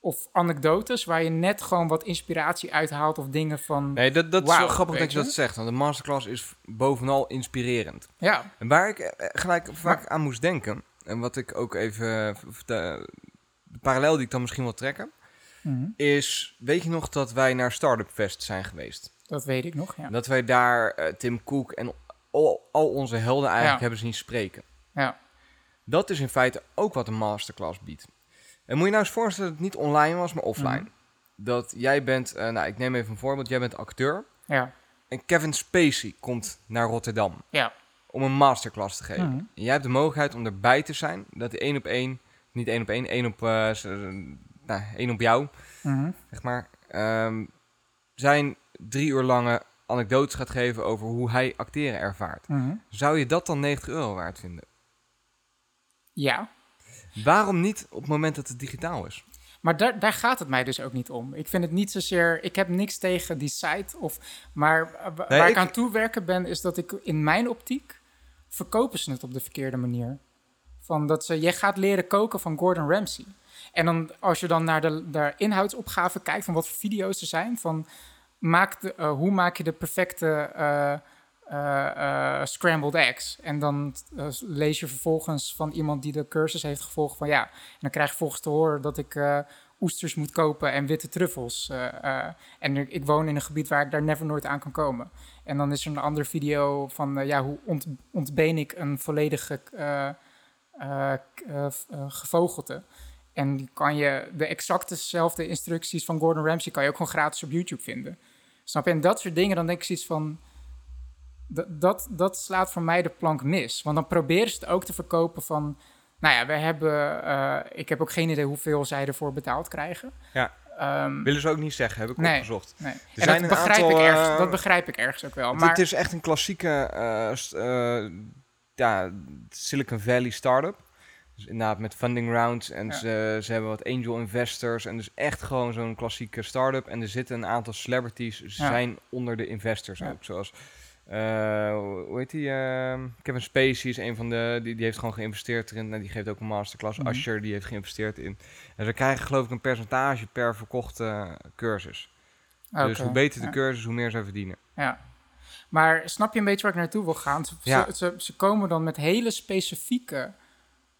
of anekdotes waar je net gewoon wat inspiratie uithaalt of dingen van... Nee, dat, dat is Wauw, wel grappig dat je je? dat zegt. Want de masterclass is bovenal inspirerend. Ja, En waar ik eh, gelijk vaak aan moest denken, en wat ik ook even, eh, de, de parallel die ik dan misschien wil trekken, Mhm. is, weet je nog dat wij naar Startup Fest zijn geweest? dat weet ik nog, ja. Dat wij daar eh, Tim Cook en al, al onze helden eigenlijk Ja. hebben zien spreken. Ja, Dat is in feite ook wat een masterclass biedt. En moet je nou eens voorstellen dat het niet online was, maar offline. Mhm. Dat jij bent, eh, nou ik neem even een voorbeeld, jij bent acteur. ja, En Kevin Spacey komt naar Rotterdam ja. om een masterclass te geven. Mhm. En jij hebt de mogelijkheid om erbij te zijn. Dat één op één, niet één op één, één op, z- nou, één op jou, Mhm. zeg maar. ehm, zijn drie uur lange anekdotes gaat geven over hoe hij acteren ervaart. Mhm. Zou je dat dan 90 euro waard vinden? Ja, Waarom niet op het moment dat het digitaal is? Maar daar, daar gaat het mij dus ook niet om. Ik vind het niet zozeer. Ik heb niks tegen die site. Of, maar Nee, waar ik, ik- aan toewerken ben, is dat ik in mijn optiek. verkopen ze het op de verkeerde manier. Van dat ze. Je gaat leren koken van Gordon Ramsay. En dan, als je dan naar de, de inhoudsopgave kijkt. van wat voor video's er zijn. van. Uh, hoe maak je de perfecte. uh, uh, scrambled eggs. En dan lees je vervolgens van iemand die de cursus heeft gevolgd van ja. En dan krijg je volgens te horen dat ik oesters moet kopen en witte truffels. En ik, woon in een gebied waar ik daar never nooit aan kan komen. En dan is er een andere video van ja, hoe ont, ontbeen ik een volledige eh, eh, eh, gevogelte. En kan je, de exactezelfde instructies van Gordon Ramsay kan je ook gewoon gratis op YouTube vinden. Snap je? En dat soort dingen, dan denk ik zoiets van... Dat, dat, slaat voor mij de plank mis. Want dan proberen ze het ook te verkopen van... Nou ja, we hebben... eh, ik heb ook geen idee hoeveel zij ervoor betaald krijgen. Ja. Ehm, Willen ze ook niet zeggen, heb ik Nee. opgezocht. nee. En zijn dat begrijp, aantal, ik ergens, eh, dat begrijp ik ergens ook wel. Het- Maar Het is echt een klassieke eh, eh, ja, Silicon Valley startup. Dus inderdaad met funding rounds en Ja. ze, ze hebben wat angel investors. En dus echt gewoon zo'n klassieke start-up. En er zitten een aantal celebrities Ja. zijn onder de investors Ja. ook. Zoals, eh, hoe heet die? eh, Kevin Spacey is een van de, die, die heeft gewoon geïnvesteerd erin. En die geeft ook een masterclass. Mhm. Usher, die heeft geïnvesteerd in. En ze krijgen geloof ik een percentage per verkochte cursus. Dus hoe beter de cursus, hoe meer ze verdienen. Ja. Maar snap je een beetje waar ik naartoe wil gaan? Ze, Ja. ze, ze, ze komen dan met hele specifieke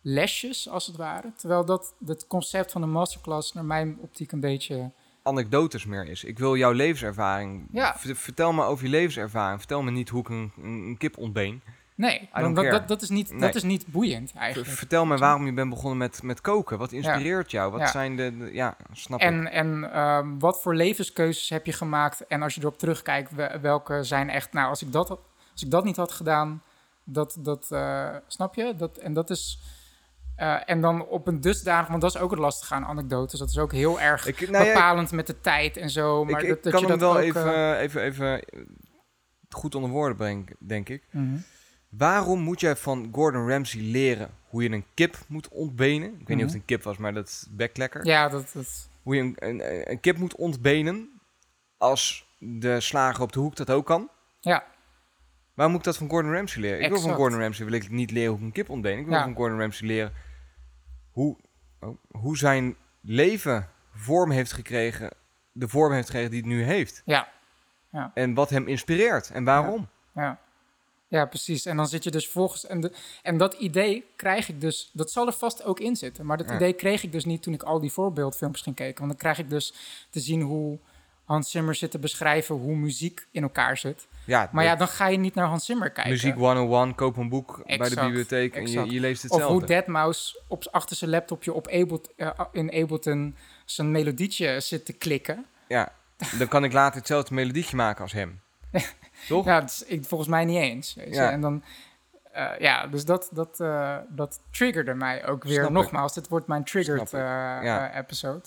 lesjes, als het ware. Terwijl dat het concept van een masterclass naar mijn optiek een beetje... anekdotes meer is. Ik wil jouw levenservaring. Ja. Vertel me over je levenservaring. Vertel me niet hoe ik een, kip ontbeen. Nee, want dat, dat, dat, is niet, Nee. dat is niet boeiend eigenlijk. vertel me waarom je bent begonnen met, met koken. Wat inspireert jou? Wat Ja. zijn de, de- Ja, snap ik. En, en ehm, wat voor levenskeuzes heb je gemaakt? En als je erop terugkijkt, we- welke zijn echt... Nou, als ik dat, als ik dat niet had gedaan, dat... dat eh, snap je? Dat, en dat is... eh, en dan op een dusdanig... Want dat is ook het lastige aan anekdotes. Dat is ook heel erg Ik, nou ja, bepalend met de tijd en zo. Maar ik, dat, ik dat kan je hem dat wel ook, even, eh, even, even goed onder woorden brengen, denk ik. mhm. Waarom moet jij van Gordon Ramsay leren hoe je een kip moet ontbenen? Ik weet niet of Mhm. het een kip was, maar dat is beklekker. Ja, dat... dat Hoe je een, een, een kip moet ontbenen als de slager op de hoek dat ook kan. ja, Waar moet ik dat van Gordon Ramsay leren? Ik wil van. Gordon Ramsay wil ik niet leren hoe ik een kip ontbeen. Ik wil Ja. van Gordon Ramsay leren hoe, oh, hoe zijn leven vorm heeft gekregen, de vorm heeft gekregen die het nu heeft. ja, En wat hem inspireert en waarom. ja. Ja, precies. En dan zit je dus volgens... En, de, en dat idee krijg ik dus... Dat zal er vast ook in zitten. Maar dat Ja. idee kreeg ik dus niet toen ik al die voorbeeldfilmpjes ging kijken. Want dan krijg ik dus te zien hoe Hans Zimmer zit te beschrijven hoe muziek in elkaar zit. Ja, Maar ja, dan ga je niet naar Hans Zimmer kijken. Muziek 101, koop een boek bij de Exact, bibliotheek en je, je leest Of hetzelfde. hoe Deadmau5 op, achter zijn laptopje op Ableton, eh, in Ableton zijn melodietje zit te klikken. Ja, dan kan ik later hetzelfde melodietje maken als hem. Toch? Ja, dat is ik, volgens mij niet eens. Weet je. Ja. En dan, eh, ja, dus dat, dat, eh, dat triggerde mij ook weer. Snap ik. Nogmaals, dit wordt mijn triggered eh, Ja. episode.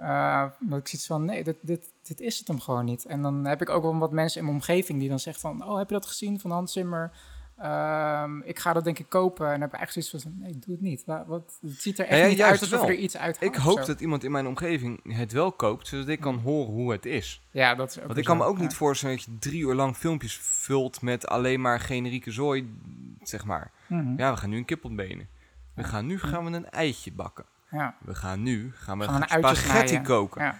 Uh, dat ik zoiets van, nee, dit, dit, dit is het hem gewoon niet. En dan heb ik ook wel wat mensen in mijn omgeving die dan zeggen van... oh, heb je dat gezien van Hans Zimmer? Ehm, ik ga dat denk ik kopen. En dan heb ik eigenlijk zoiets van, nee, doe het niet. Wa- Wat, het ziet er echt Ja, niet uit alsof wel. er iets uit Ik hoop dat iemand in mijn omgeving het wel koopt, zodat ik kan horen hoe het is. Ja, dat is ook Want ik kan me ook niet voorstellen dat je drie uur lang filmpjes vult met alleen maar generieke zooi, zeg maar. Mhm. Ja, we gaan nu een kip ontbenen. We gaan nu gaan we een eitje bakken. Ja, We gaan nu gaan we, Gaan spaghetti koken. ja.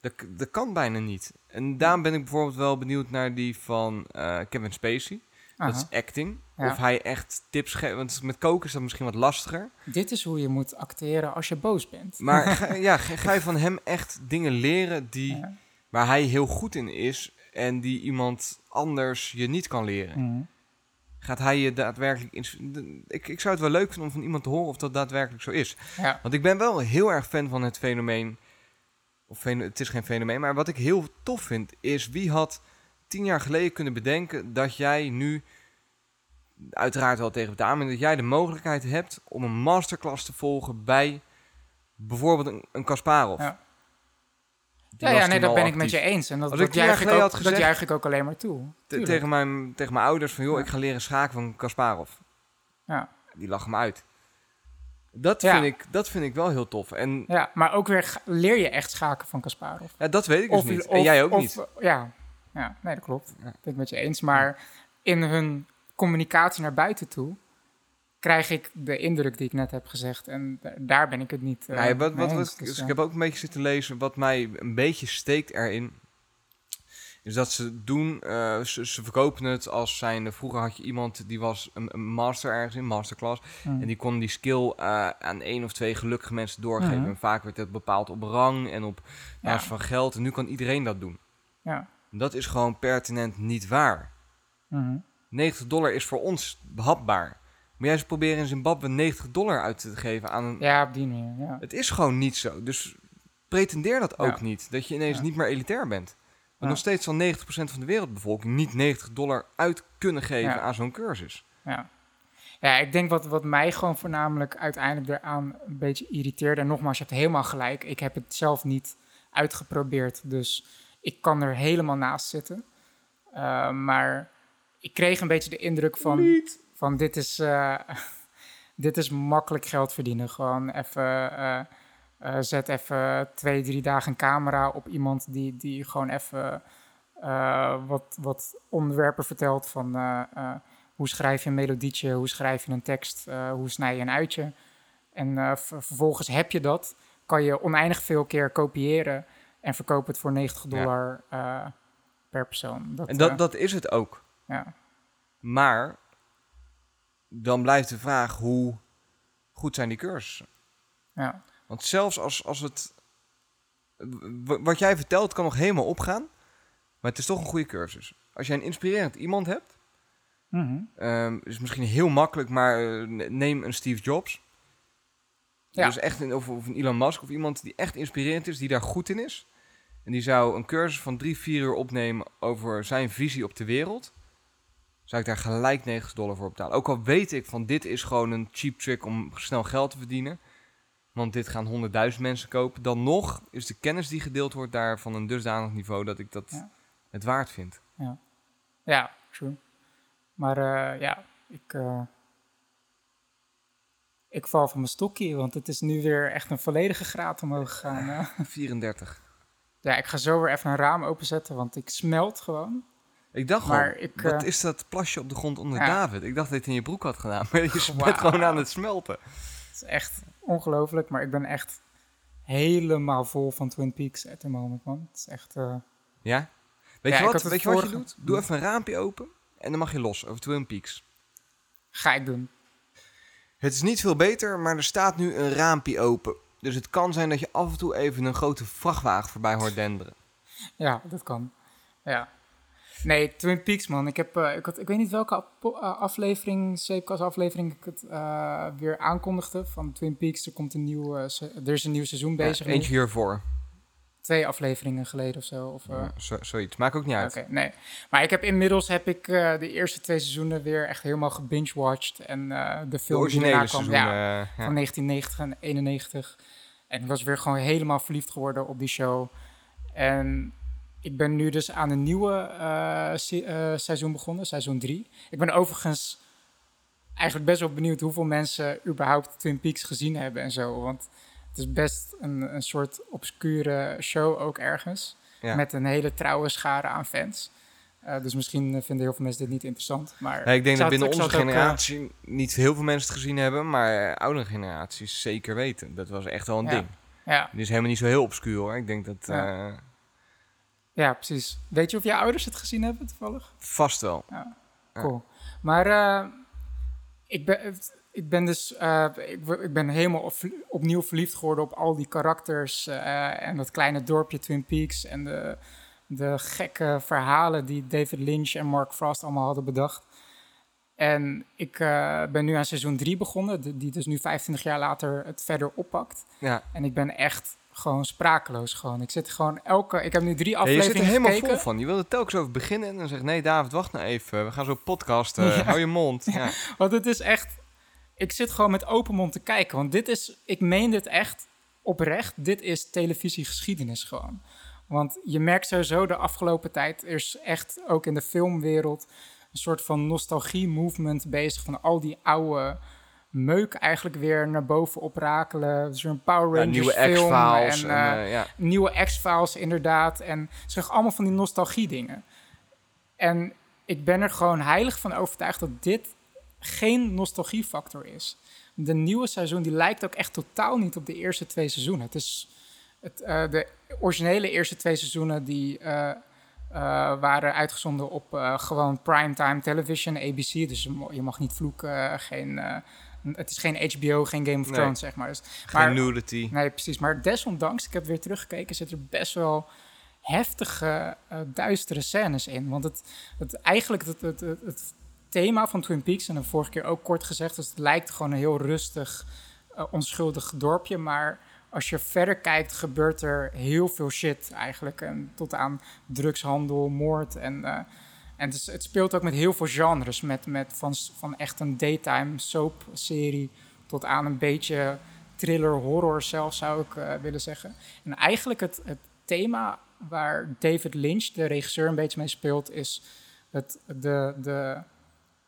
Dat, dat kan bijna niet. En daarom ben ik bijvoorbeeld wel benieuwd naar die van eh, Kevin Spacey. Dat Aha. is acting. Ja. Of hij echt tips geeft. Want met koken is dat misschien wat lastiger. Dit is hoe je moet acteren als je boos bent. Maar ga, ja, ga, je van hem echt dingen leren die, Ja. waar hij heel goed in is. En die iemand anders je niet kan leren. Mhm. Gaat hij je daadwerkelijk... de- Ik, ik zou het wel leuk vinden om van iemand te horen of dat daadwerkelijk zo is. Ja. Want ik ben wel heel erg fan van het fenomeen. Of het is geen fenomeen, maar wat ik heel tof vind is wie had tien jaar geleden kunnen bedenken dat jij nu, uiteraard wel tegen maar dat jij de mogelijkheid hebt om een masterclass te volgen bij bijvoorbeeld een, een Kasparov. Ja. Ja, ja, nee, dat ben ik met je eens. En dat, dat, juich ik, ook, had dat gezegd- juich ik ook alleen maar toe. Te- tegen, mijn, tegen mijn ouders van, joh, Ja. ik ga leren schaken van Kasparov. Ja. Die lachen me uit. Dat, Ja. vind ik, dat vind ik wel heel tof. En ja, maar ook weer leer je echt schaken van Kasparov. ja, dat weet ik dus niet. en jij ook of- niet. Ja. ja, nee, dat klopt. Ja. Dat ben ik met je eens. Maar in hun communicatie naar buiten toe krijg ik de indruk die ik net heb gezegd. En da- daar ben ik het niet ja, wat, wat, Dus, dus ja. ik heb ook een beetje zitten lezen. Wat mij een beetje steekt erin. Is dat ze doen. eh, ze, ze verkopen het als zijn. Vroeger had je iemand die was een, een master ergens in, masterclass. Mm. En die kon die skill eh, aan één of twee gelukkige mensen doorgeven. Mhm. En vaak werd het bepaald op rang en op Ja. basis van geld. En nu kan iedereen dat doen. Ja. Dat is gewoon pertinent niet waar. Mhm. 90 dollar is voor ons behapbaar. Maar jij ze proberen in Zimbabwe 90 dollar uit te geven aan een... Ja, op die manier, ja. Het is gewoon niet zo. Dus pretendeer dat ook Ja. niet. Dat je ineens Ja. niet meer elitair bent. Want nog steeds zal 90% van de wereldbevolking niet 90 dollar uit kunnen geven aan zo'n cursus. Ja, ja ik denk wat, wat mij gewoon voornamelijk uiteindelijk eraan een beetje irriteerde. En nogmaals, je hebt helemaal gelijk. Ik heb het zelf niet uitgeprobeerd. Dus ik kan er helemaal naast zitten. Uh, maar ik kreeg een beetje de indruk van, van dit, is, uh, dit is makkelijk geld verdienen. Gewoon even, uh, uh, zet even twee, drie dagen een camera op iemand die, die gewoon even wat, wat onderwerpen vertelt van hoe schrijf je een melodietje, hoe schrijf je een tekst, hoe snij je een uitje. En vervolgens heb je dat, kan je oneindig veel keer kopiëren en verkoop het voor 90 dollar ja. per persoon. Dat, en dat, dat is het ook. Ja. Maar dan blijft de vraag hoe goed zijn die cursussen? Ja. Want zelfs als, als het... Wat jij vertelt kan nog helemaal opgaan, maar het is toch een goede cursus. Als jij een inspirerend iemand hebt, mm -hmm. um, is misschien heel makkelijk, maar uh, neem een Steve Jobs. Ja. Dus echt een, of, of, een Elon Musk of iemand die echt inspirerend is, die daar goed in is. En die zou een cursus van drie, vier uur opnemen over zijn visie op de wereld. Zou ik daar gelijk 90 dollar voor betalen. Ook al weet ik van dit is gewoon een cheap trick om snel geld te verdienen. Want dit gaan honderdduizend mensen kopen. Dan nog is de kennis die gedeeld wordt daar van een dusdanig niveau dat ik dat Ja. het waard vind. Ja, ja true. Maar uh, ja, ik, uh, ik val van mijn stokje, want het is nu weer echt een volledige graad omhoog gegaan. Uh. 34. Ja, ik ga zo weer even een raam openzetten, want ik smelt gewoon. Ik dacht Maar ik, wat eh, is dat plasje op de grond onder ja. David? Ik dacht dat je het in je broek had gedaan, maar je bent Wauw. gewoon aan het smelten. Het is echt ongelooflijk, maar ik ben echt helemaal vol van Twin Peaks at the moment, man. Het is echt... uh, Ja? Weet Ja, je wat, Weet je, wat je doet? Doe even een raampje open en dan mag je los over Twin Peaks. ga ik doen. Het is niet veel beter, maar er staat nu een raampje open. Dus het kan zijn dat je af en toe even een grote vrachtwagen voorbij hoort denderen. Ja, dat kan. Ja. Nee, Twin Peaks, man. Ik, heb, eh, ik, had, ik weet niet welke uh, aflevering, Zeepkast aflevering, ik het uh, weer aankondigde van Twin Peaks. Er, komt een nieuw, uh, er is een nieuw seizoen bezig. Ja, nu. eentje hiervoor. Twee afleveringen geleden of zo. Of, Ja, zo, zoiets. Maakt ook niet uit. Oké, nee. Maar ik heb inmiddels heb ik de eerste twee seizoenen weer echt helemaal gebingewatcht. En uh, de De film die originele daarna kwam, seizoen. ja, eh, ja. van 1990 en 91. En ik was weer gewoon helemaal verliefd geworden op die show. En ik ben nu dus aan een nieuwe eh, se- eh, seizoen begonnen, seizoen 3. Ik ben overigens eigenlijk best wel benieuwd hoeveel mensen überhaupt Twin Peaks gezien hebben en zo. Want het is best een, een soort obscure show ook ergens. Ja. Met een hele trouwe schare aan fans. Eh, dus misschien vinden heel veel mensen dit niet interessant. Maar Nee, ik denk dat binnen het- onze het ook, generatie niet heel veel mensen het gezien hebben, maar oudere generaties zeker weten. Dat was echt wel een Ja. ding. ja, Die is helemaal niet zo heel obscuur hoor. Ik denk dat Ja. Ja, precies. Weet je of je ouders het gezien hebben toevallig? vast wel. Ja. Cool. Maar eh, ik, ben, ik ben dus eh, ik, ik ben helemaal op- opnieuw verliefd geworden op al die karakters eh, en dat kleine dorpje Twin Peaks en de, de gekke verhalen die David Lynch en Mark Frost allemaal hadden bedacht. En ik ben nu aan seizoen 3 begonnen, die die dus nu 25 jaar later het verder oppakt. Ja. En ik ben echt gewoon sprakeloos gewoon. Ik zit gewoon elke... Ik heb nu drie Ja, je afleveringen zit er helemaal gekeken. vol van. Je wil er telkens over beginnen en dan zegt nee David, wacht nou even. We gaan zo podcasten. Ja. Hou je mond. Ja. Want het is echt... Ik zit gewoon met open mond te kijken. Want dit is... Ik meen dit echt oprecht. Dit is televisiegeschiedenis gewoon. Want je merkt sowieso de afgelopen tijd... Er is echt ook in de filmwereld... een soort van nostalgie-movement bezig... van al die oude meuk eigenlijk weer naar boven oprakelen. Er weer een Power Ja, Rangers nieuwe film. X-Files. En, en, eh, ja. nieuwe X-Files inderdaad. En ze zeggen allemaal van die nostalgie dingen. En ik ben er gewoon heilig van overtuigd dat dit geen nostalgiefactor is. De nieuwe seizoen die lijkt ook echt totaal niet op de eerste twee seizoenen. Het is het, eh, de originele eerste twee seizoenen die waren uitgezonden op gewoon primetime television, ABC. Dus je mag niet vloeken, geen, het is geen HBO, geen Game of Nee. Thrones, zeg maar. Dus, Geen maar- nudity. Nee, precies. Maar desondanks, ik heb weer teruggekeken, zit er best wel heftige, eh, duistere scènes in. Want het, het eigenlijk het, het, het, het thema van Twin Peaks, en de vorige keer ook kort gezegd, dus het lijkt gewoon een heel rustig, eh, onschuldig dorpje. Maar als je verder kijkt, gebeurt er heel veel shit eigenlijk. En tot aan drugshandel, moord en... eh, en het, het speelt ook met heel veel genres. Met, met van, van echt een daytime soap-serie tot aan een beetje thriller, horror zelfs zou ik eh, willen zeggen. En eigenlijk het, het thema waar David Lynch, de regisseur, een beetje mee speelt, is het, de, de,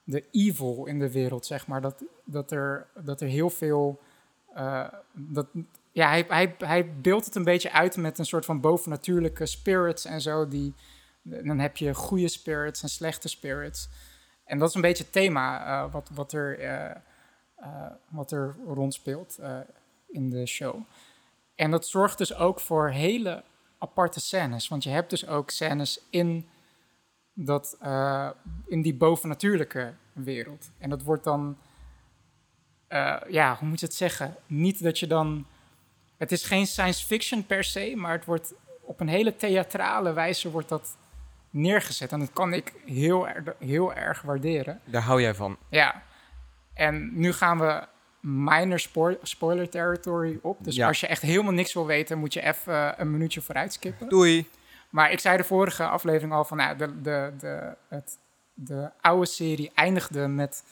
de evil in de wereld, zeg maar. Dat, dat, er, dat er heel veel... eh, dat, ja, hij, hij, hij beeldt het een beetje uit met een soort van bovennatuurlijke spirits en zo. Die, dan heb je goede spirits en slechte spirits. En dat is een beetje het thema eh, wat, wat, er, eh, eh, wat er rondspeelt in de show. En dat zorgt dus ook voor hele aparte scènes. Want je hebt dus ook scènes in, dat, in die bovennatuurlijke wereld. En dat wordt dan, ja, hoe moet je het zeggen? Niet dat je dan. Het is geen science fiction per se, maar het wordt op een hele theatrale wijze wordt dat neergezet. En dat kan ik heel, erg- heel erg waarderen. Daar hou jij van. Ja. En nu gaan we minor spo- spoiler territory op. Dus Ja. als je echt helemaal niks wil weten, moet je even eh, een minuutje vooruit skippen. Doei. Maar ik zei de vorige aflevering al van nou, de, de, de, het, de oude serie eindigde met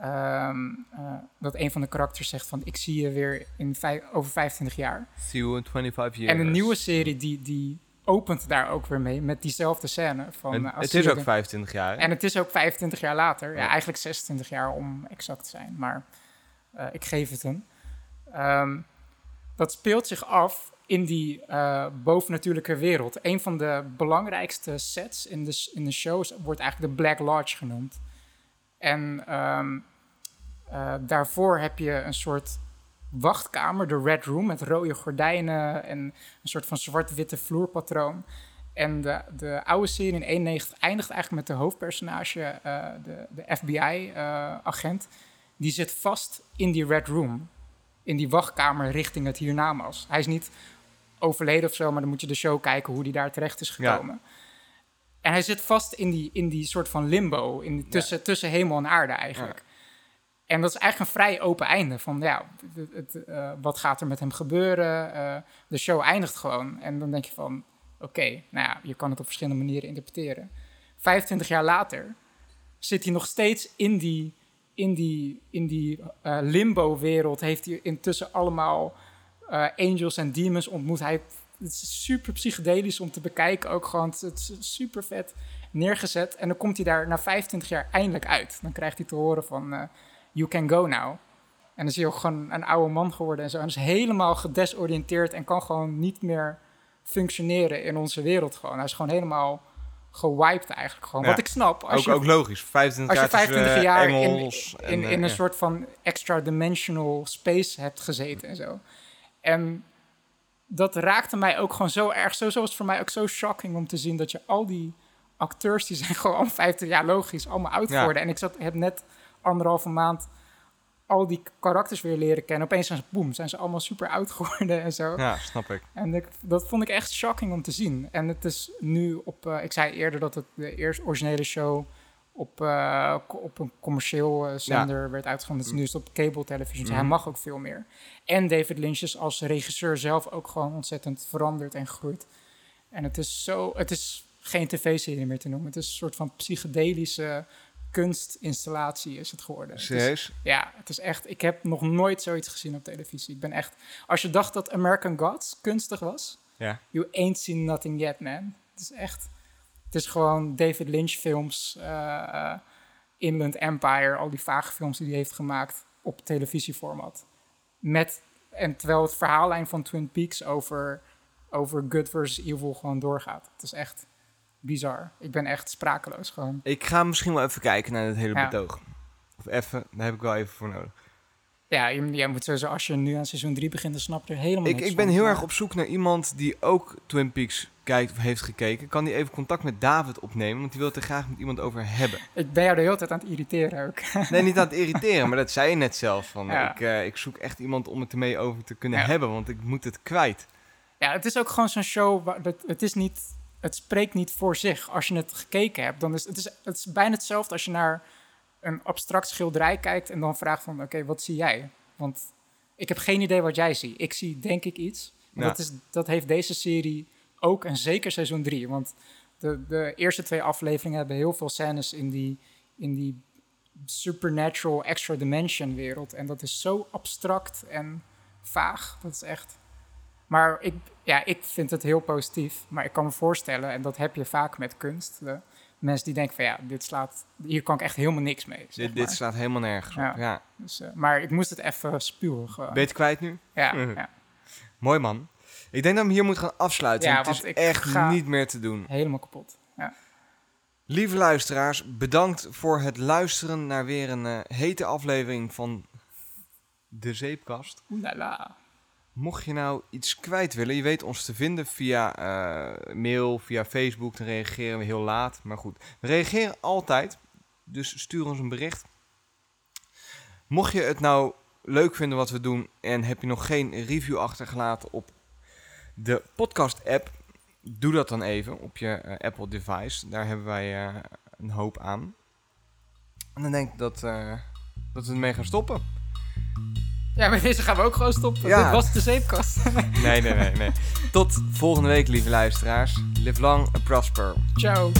ehm, eh, dat een van de karakters zegt van ik zie je weer in over 25 jaar. See you in 25 years. En een nieuwe serie die, die opent daar ook weer mee met diezelfde scène. Van, En eh, het is ook de- 25 jaar. hè? en het is ook 25 jaar later. Ja, Ja. eigenlijk 26 jaar om exact te zijn. Maar eh, ik geef het hem. Ehm, dat speelt zich af in die eh, bovennatuurlijke wereld. Een van de belangrijkste sets in de, in de show wordt eigenlijk de Black Lodge genoemd. En ehm, eh, daarvoor heb je een soort wachtkamer, de Red Room, met rode gordijnen en een soort van zwart-witte vloerpatroon. En de, de oude serie in 91 eindigt eigenlijk met de hoofdpersonage, eh, de, de FBI-agent. die zit vast in die Red Room, in die wachtkamer richting het hiernamaals. Hij is niet overleden of zo, maar dan moet je de show kijken hoe die daar terecht is Ja. gekomen. En hij zit vast in die, in die soort van limbo, in die, tussen, tussen hemel en aarde eigenlijk. En dat is eigenlijk een vrij open einde. Van ja, het, het, eh, wat gaat er met hem gebeuren? Eh, de show eindigt gewoon. En dan denk je van, oké, nou ja, je kan het op verschillende manieren interpreteren. 25 jaar later zit hij nog steeds in die, in die, in die eh, limbo-wereld. Heeft hij intussen allemaal angels en demons ontmoet. Hij, het is super psychedelisch om te bekijken ook gewoon. Het is super vet neergezet. En dan komt hij daar na 25 jaar eindelijk uit. Dan krijgt hij te horen van, you can go now. En dan is hij ook gewoon een oude man geworden en zo. En is helemaal gedesoriënteerd en kan gewoon niet meer functioneren in onze wereld gewoon. Hij is gewoon helemaal gewiped eigenlijk gewoon. Ja. Wat ik snap. Als Ook, je, ook logisch. 25 als je jaar tussen, 25 eh, jaar in, en, in, eh, in een ja. soort van extra-dimensional space hebt gezeten en zo. En dat raakte mij ook gewoon zo erg. Zo, zo was het voor mij ook zo shocking om te zien dat je al die acteurs, die zijn gewoon 50 jaar logisch, allemaal oud Ja. geworden. En ik zat, heb net anderhalve maand al die karakters weer leren kennen. Opeens zijn ze, boem, zijn ze allemaal super oud geworden en zo. Ja, snap ik. En ik, dat vond ik echt shocking om te zien. En het is nu op... eh, ik zei eerder dat het de eerste originele show op, eh, op een commercieel eh, zender werd uitgezonden. Dus nu is het op cable televisie. Dus hij Mhm. mag ook veel meer. En David Lynch is als regisseur zelf ook gewoon ontzettend veranderd en gegroeid. En het is zo... Het is geen tv-serie meer te noemen. Het is een soort van psychedelische kunstinstallatie is het geworden. Serieus? ja, het is echt. Ik heb nog nooit zoiets gezien op televisie. Ik ben echt. Als je dacht dat American Gods kunstig was, Ja. you ain't seen nothing yet, man. Het is echt. Het is gewoon David Lynch films, eh, Inland Empire, al die vage films die hij heeft gemaakt op televisieformat. Met en terwijl het verhaallijn van Twin Peaks over over good versus evil gewoon doorgaat. Het is echt bizar. Ik ben echt sprakeloos gewoon. Ik ga misschien wel even kijken naar het hele Ja. betoog. Of even, daar heb ik wel even voor nodig. Ja, je moet sowieso, als je nu aan seizoen 3 begint, dan snap je er helemaal Ik, niks ik ben van. heel erg op zoek naar iemand die ook Twin Peaks kijkt of heeft gekeken. Kan die even contact met David opnemen? Want die wil het er graag met iemand over hebben. Ik ben jou de hele tijd aan het irriteren ook. Nee, niet aan het irriteren, maar dat zei je net zelf. Van, Ja. ik, eh, ik zoek echt iemand om het ermee over te kunnen Ja. hebben, want ik moet het kwijt. Ja, het is ook gewoon zo'n show. Waar, dat, het, is niet, het spreekt niet voor zich. Als je het gekeken hebt, dan is het, is het is bijna hetzelfde als je naar een abstract schilderij kijkt en dan vraagt van, oké, wat zie jij? Want ik heb geen idee wat jij ziet. Ik zie denk ik iets. Ja. Dat, is, dat heeft deze serie ook en zeker seizoen 3. Want de, de eerste twee afleveringen hebben heel veel scènes in die, in die supernatural extra dimension wereld. En dat is zo abstract en vaag. Dat is echt... Maar ik, ja, ik vind het heel positief. Maar ik kan me voorstellen, en dat heb je vaak met kunst... De mensen die denken van ja, dit slaat, hier kan ik echt helemaal niks mee. Dit, dit slaat helemaal nergens op. Ja. Ja. Dus, eh, maar ik moest het even spuwen gewoon. Kwijt nu? ja, ja, Mooi man. Ik denk dat we hier moeten gaan afsluiten. Ja, het is echt niet meer te doen. helemaal kapot. Ja. Lieve luisteraars, bedankt voor het luisteren naar weer een eh, hete aflevering van De Zeepkast. Oelala. Mocht je nou iets kwijt willen, je weet ons te vinden via eh, mail, via Facebook. Dan reageren we heel laat, maar goed. We reageren altijd, dus stuur ons een bericht. Mocht je het nou leuk vinden wat we doen en heb je nog geen review achtergelaten op de podcast-app, doe dat dan even op je eh, Apple device. Daar hebben wij eh, een hoop aan. En dan denk ik dat, dat we ermee gaan stoppen. Ja, maar deze gaan we ook gewoon stoppen. Ja. Dit was de zeepkast. Nee, nee, nee, nee. Tot volgende week, lieve luisteraars. Live long and prosper. Ciao.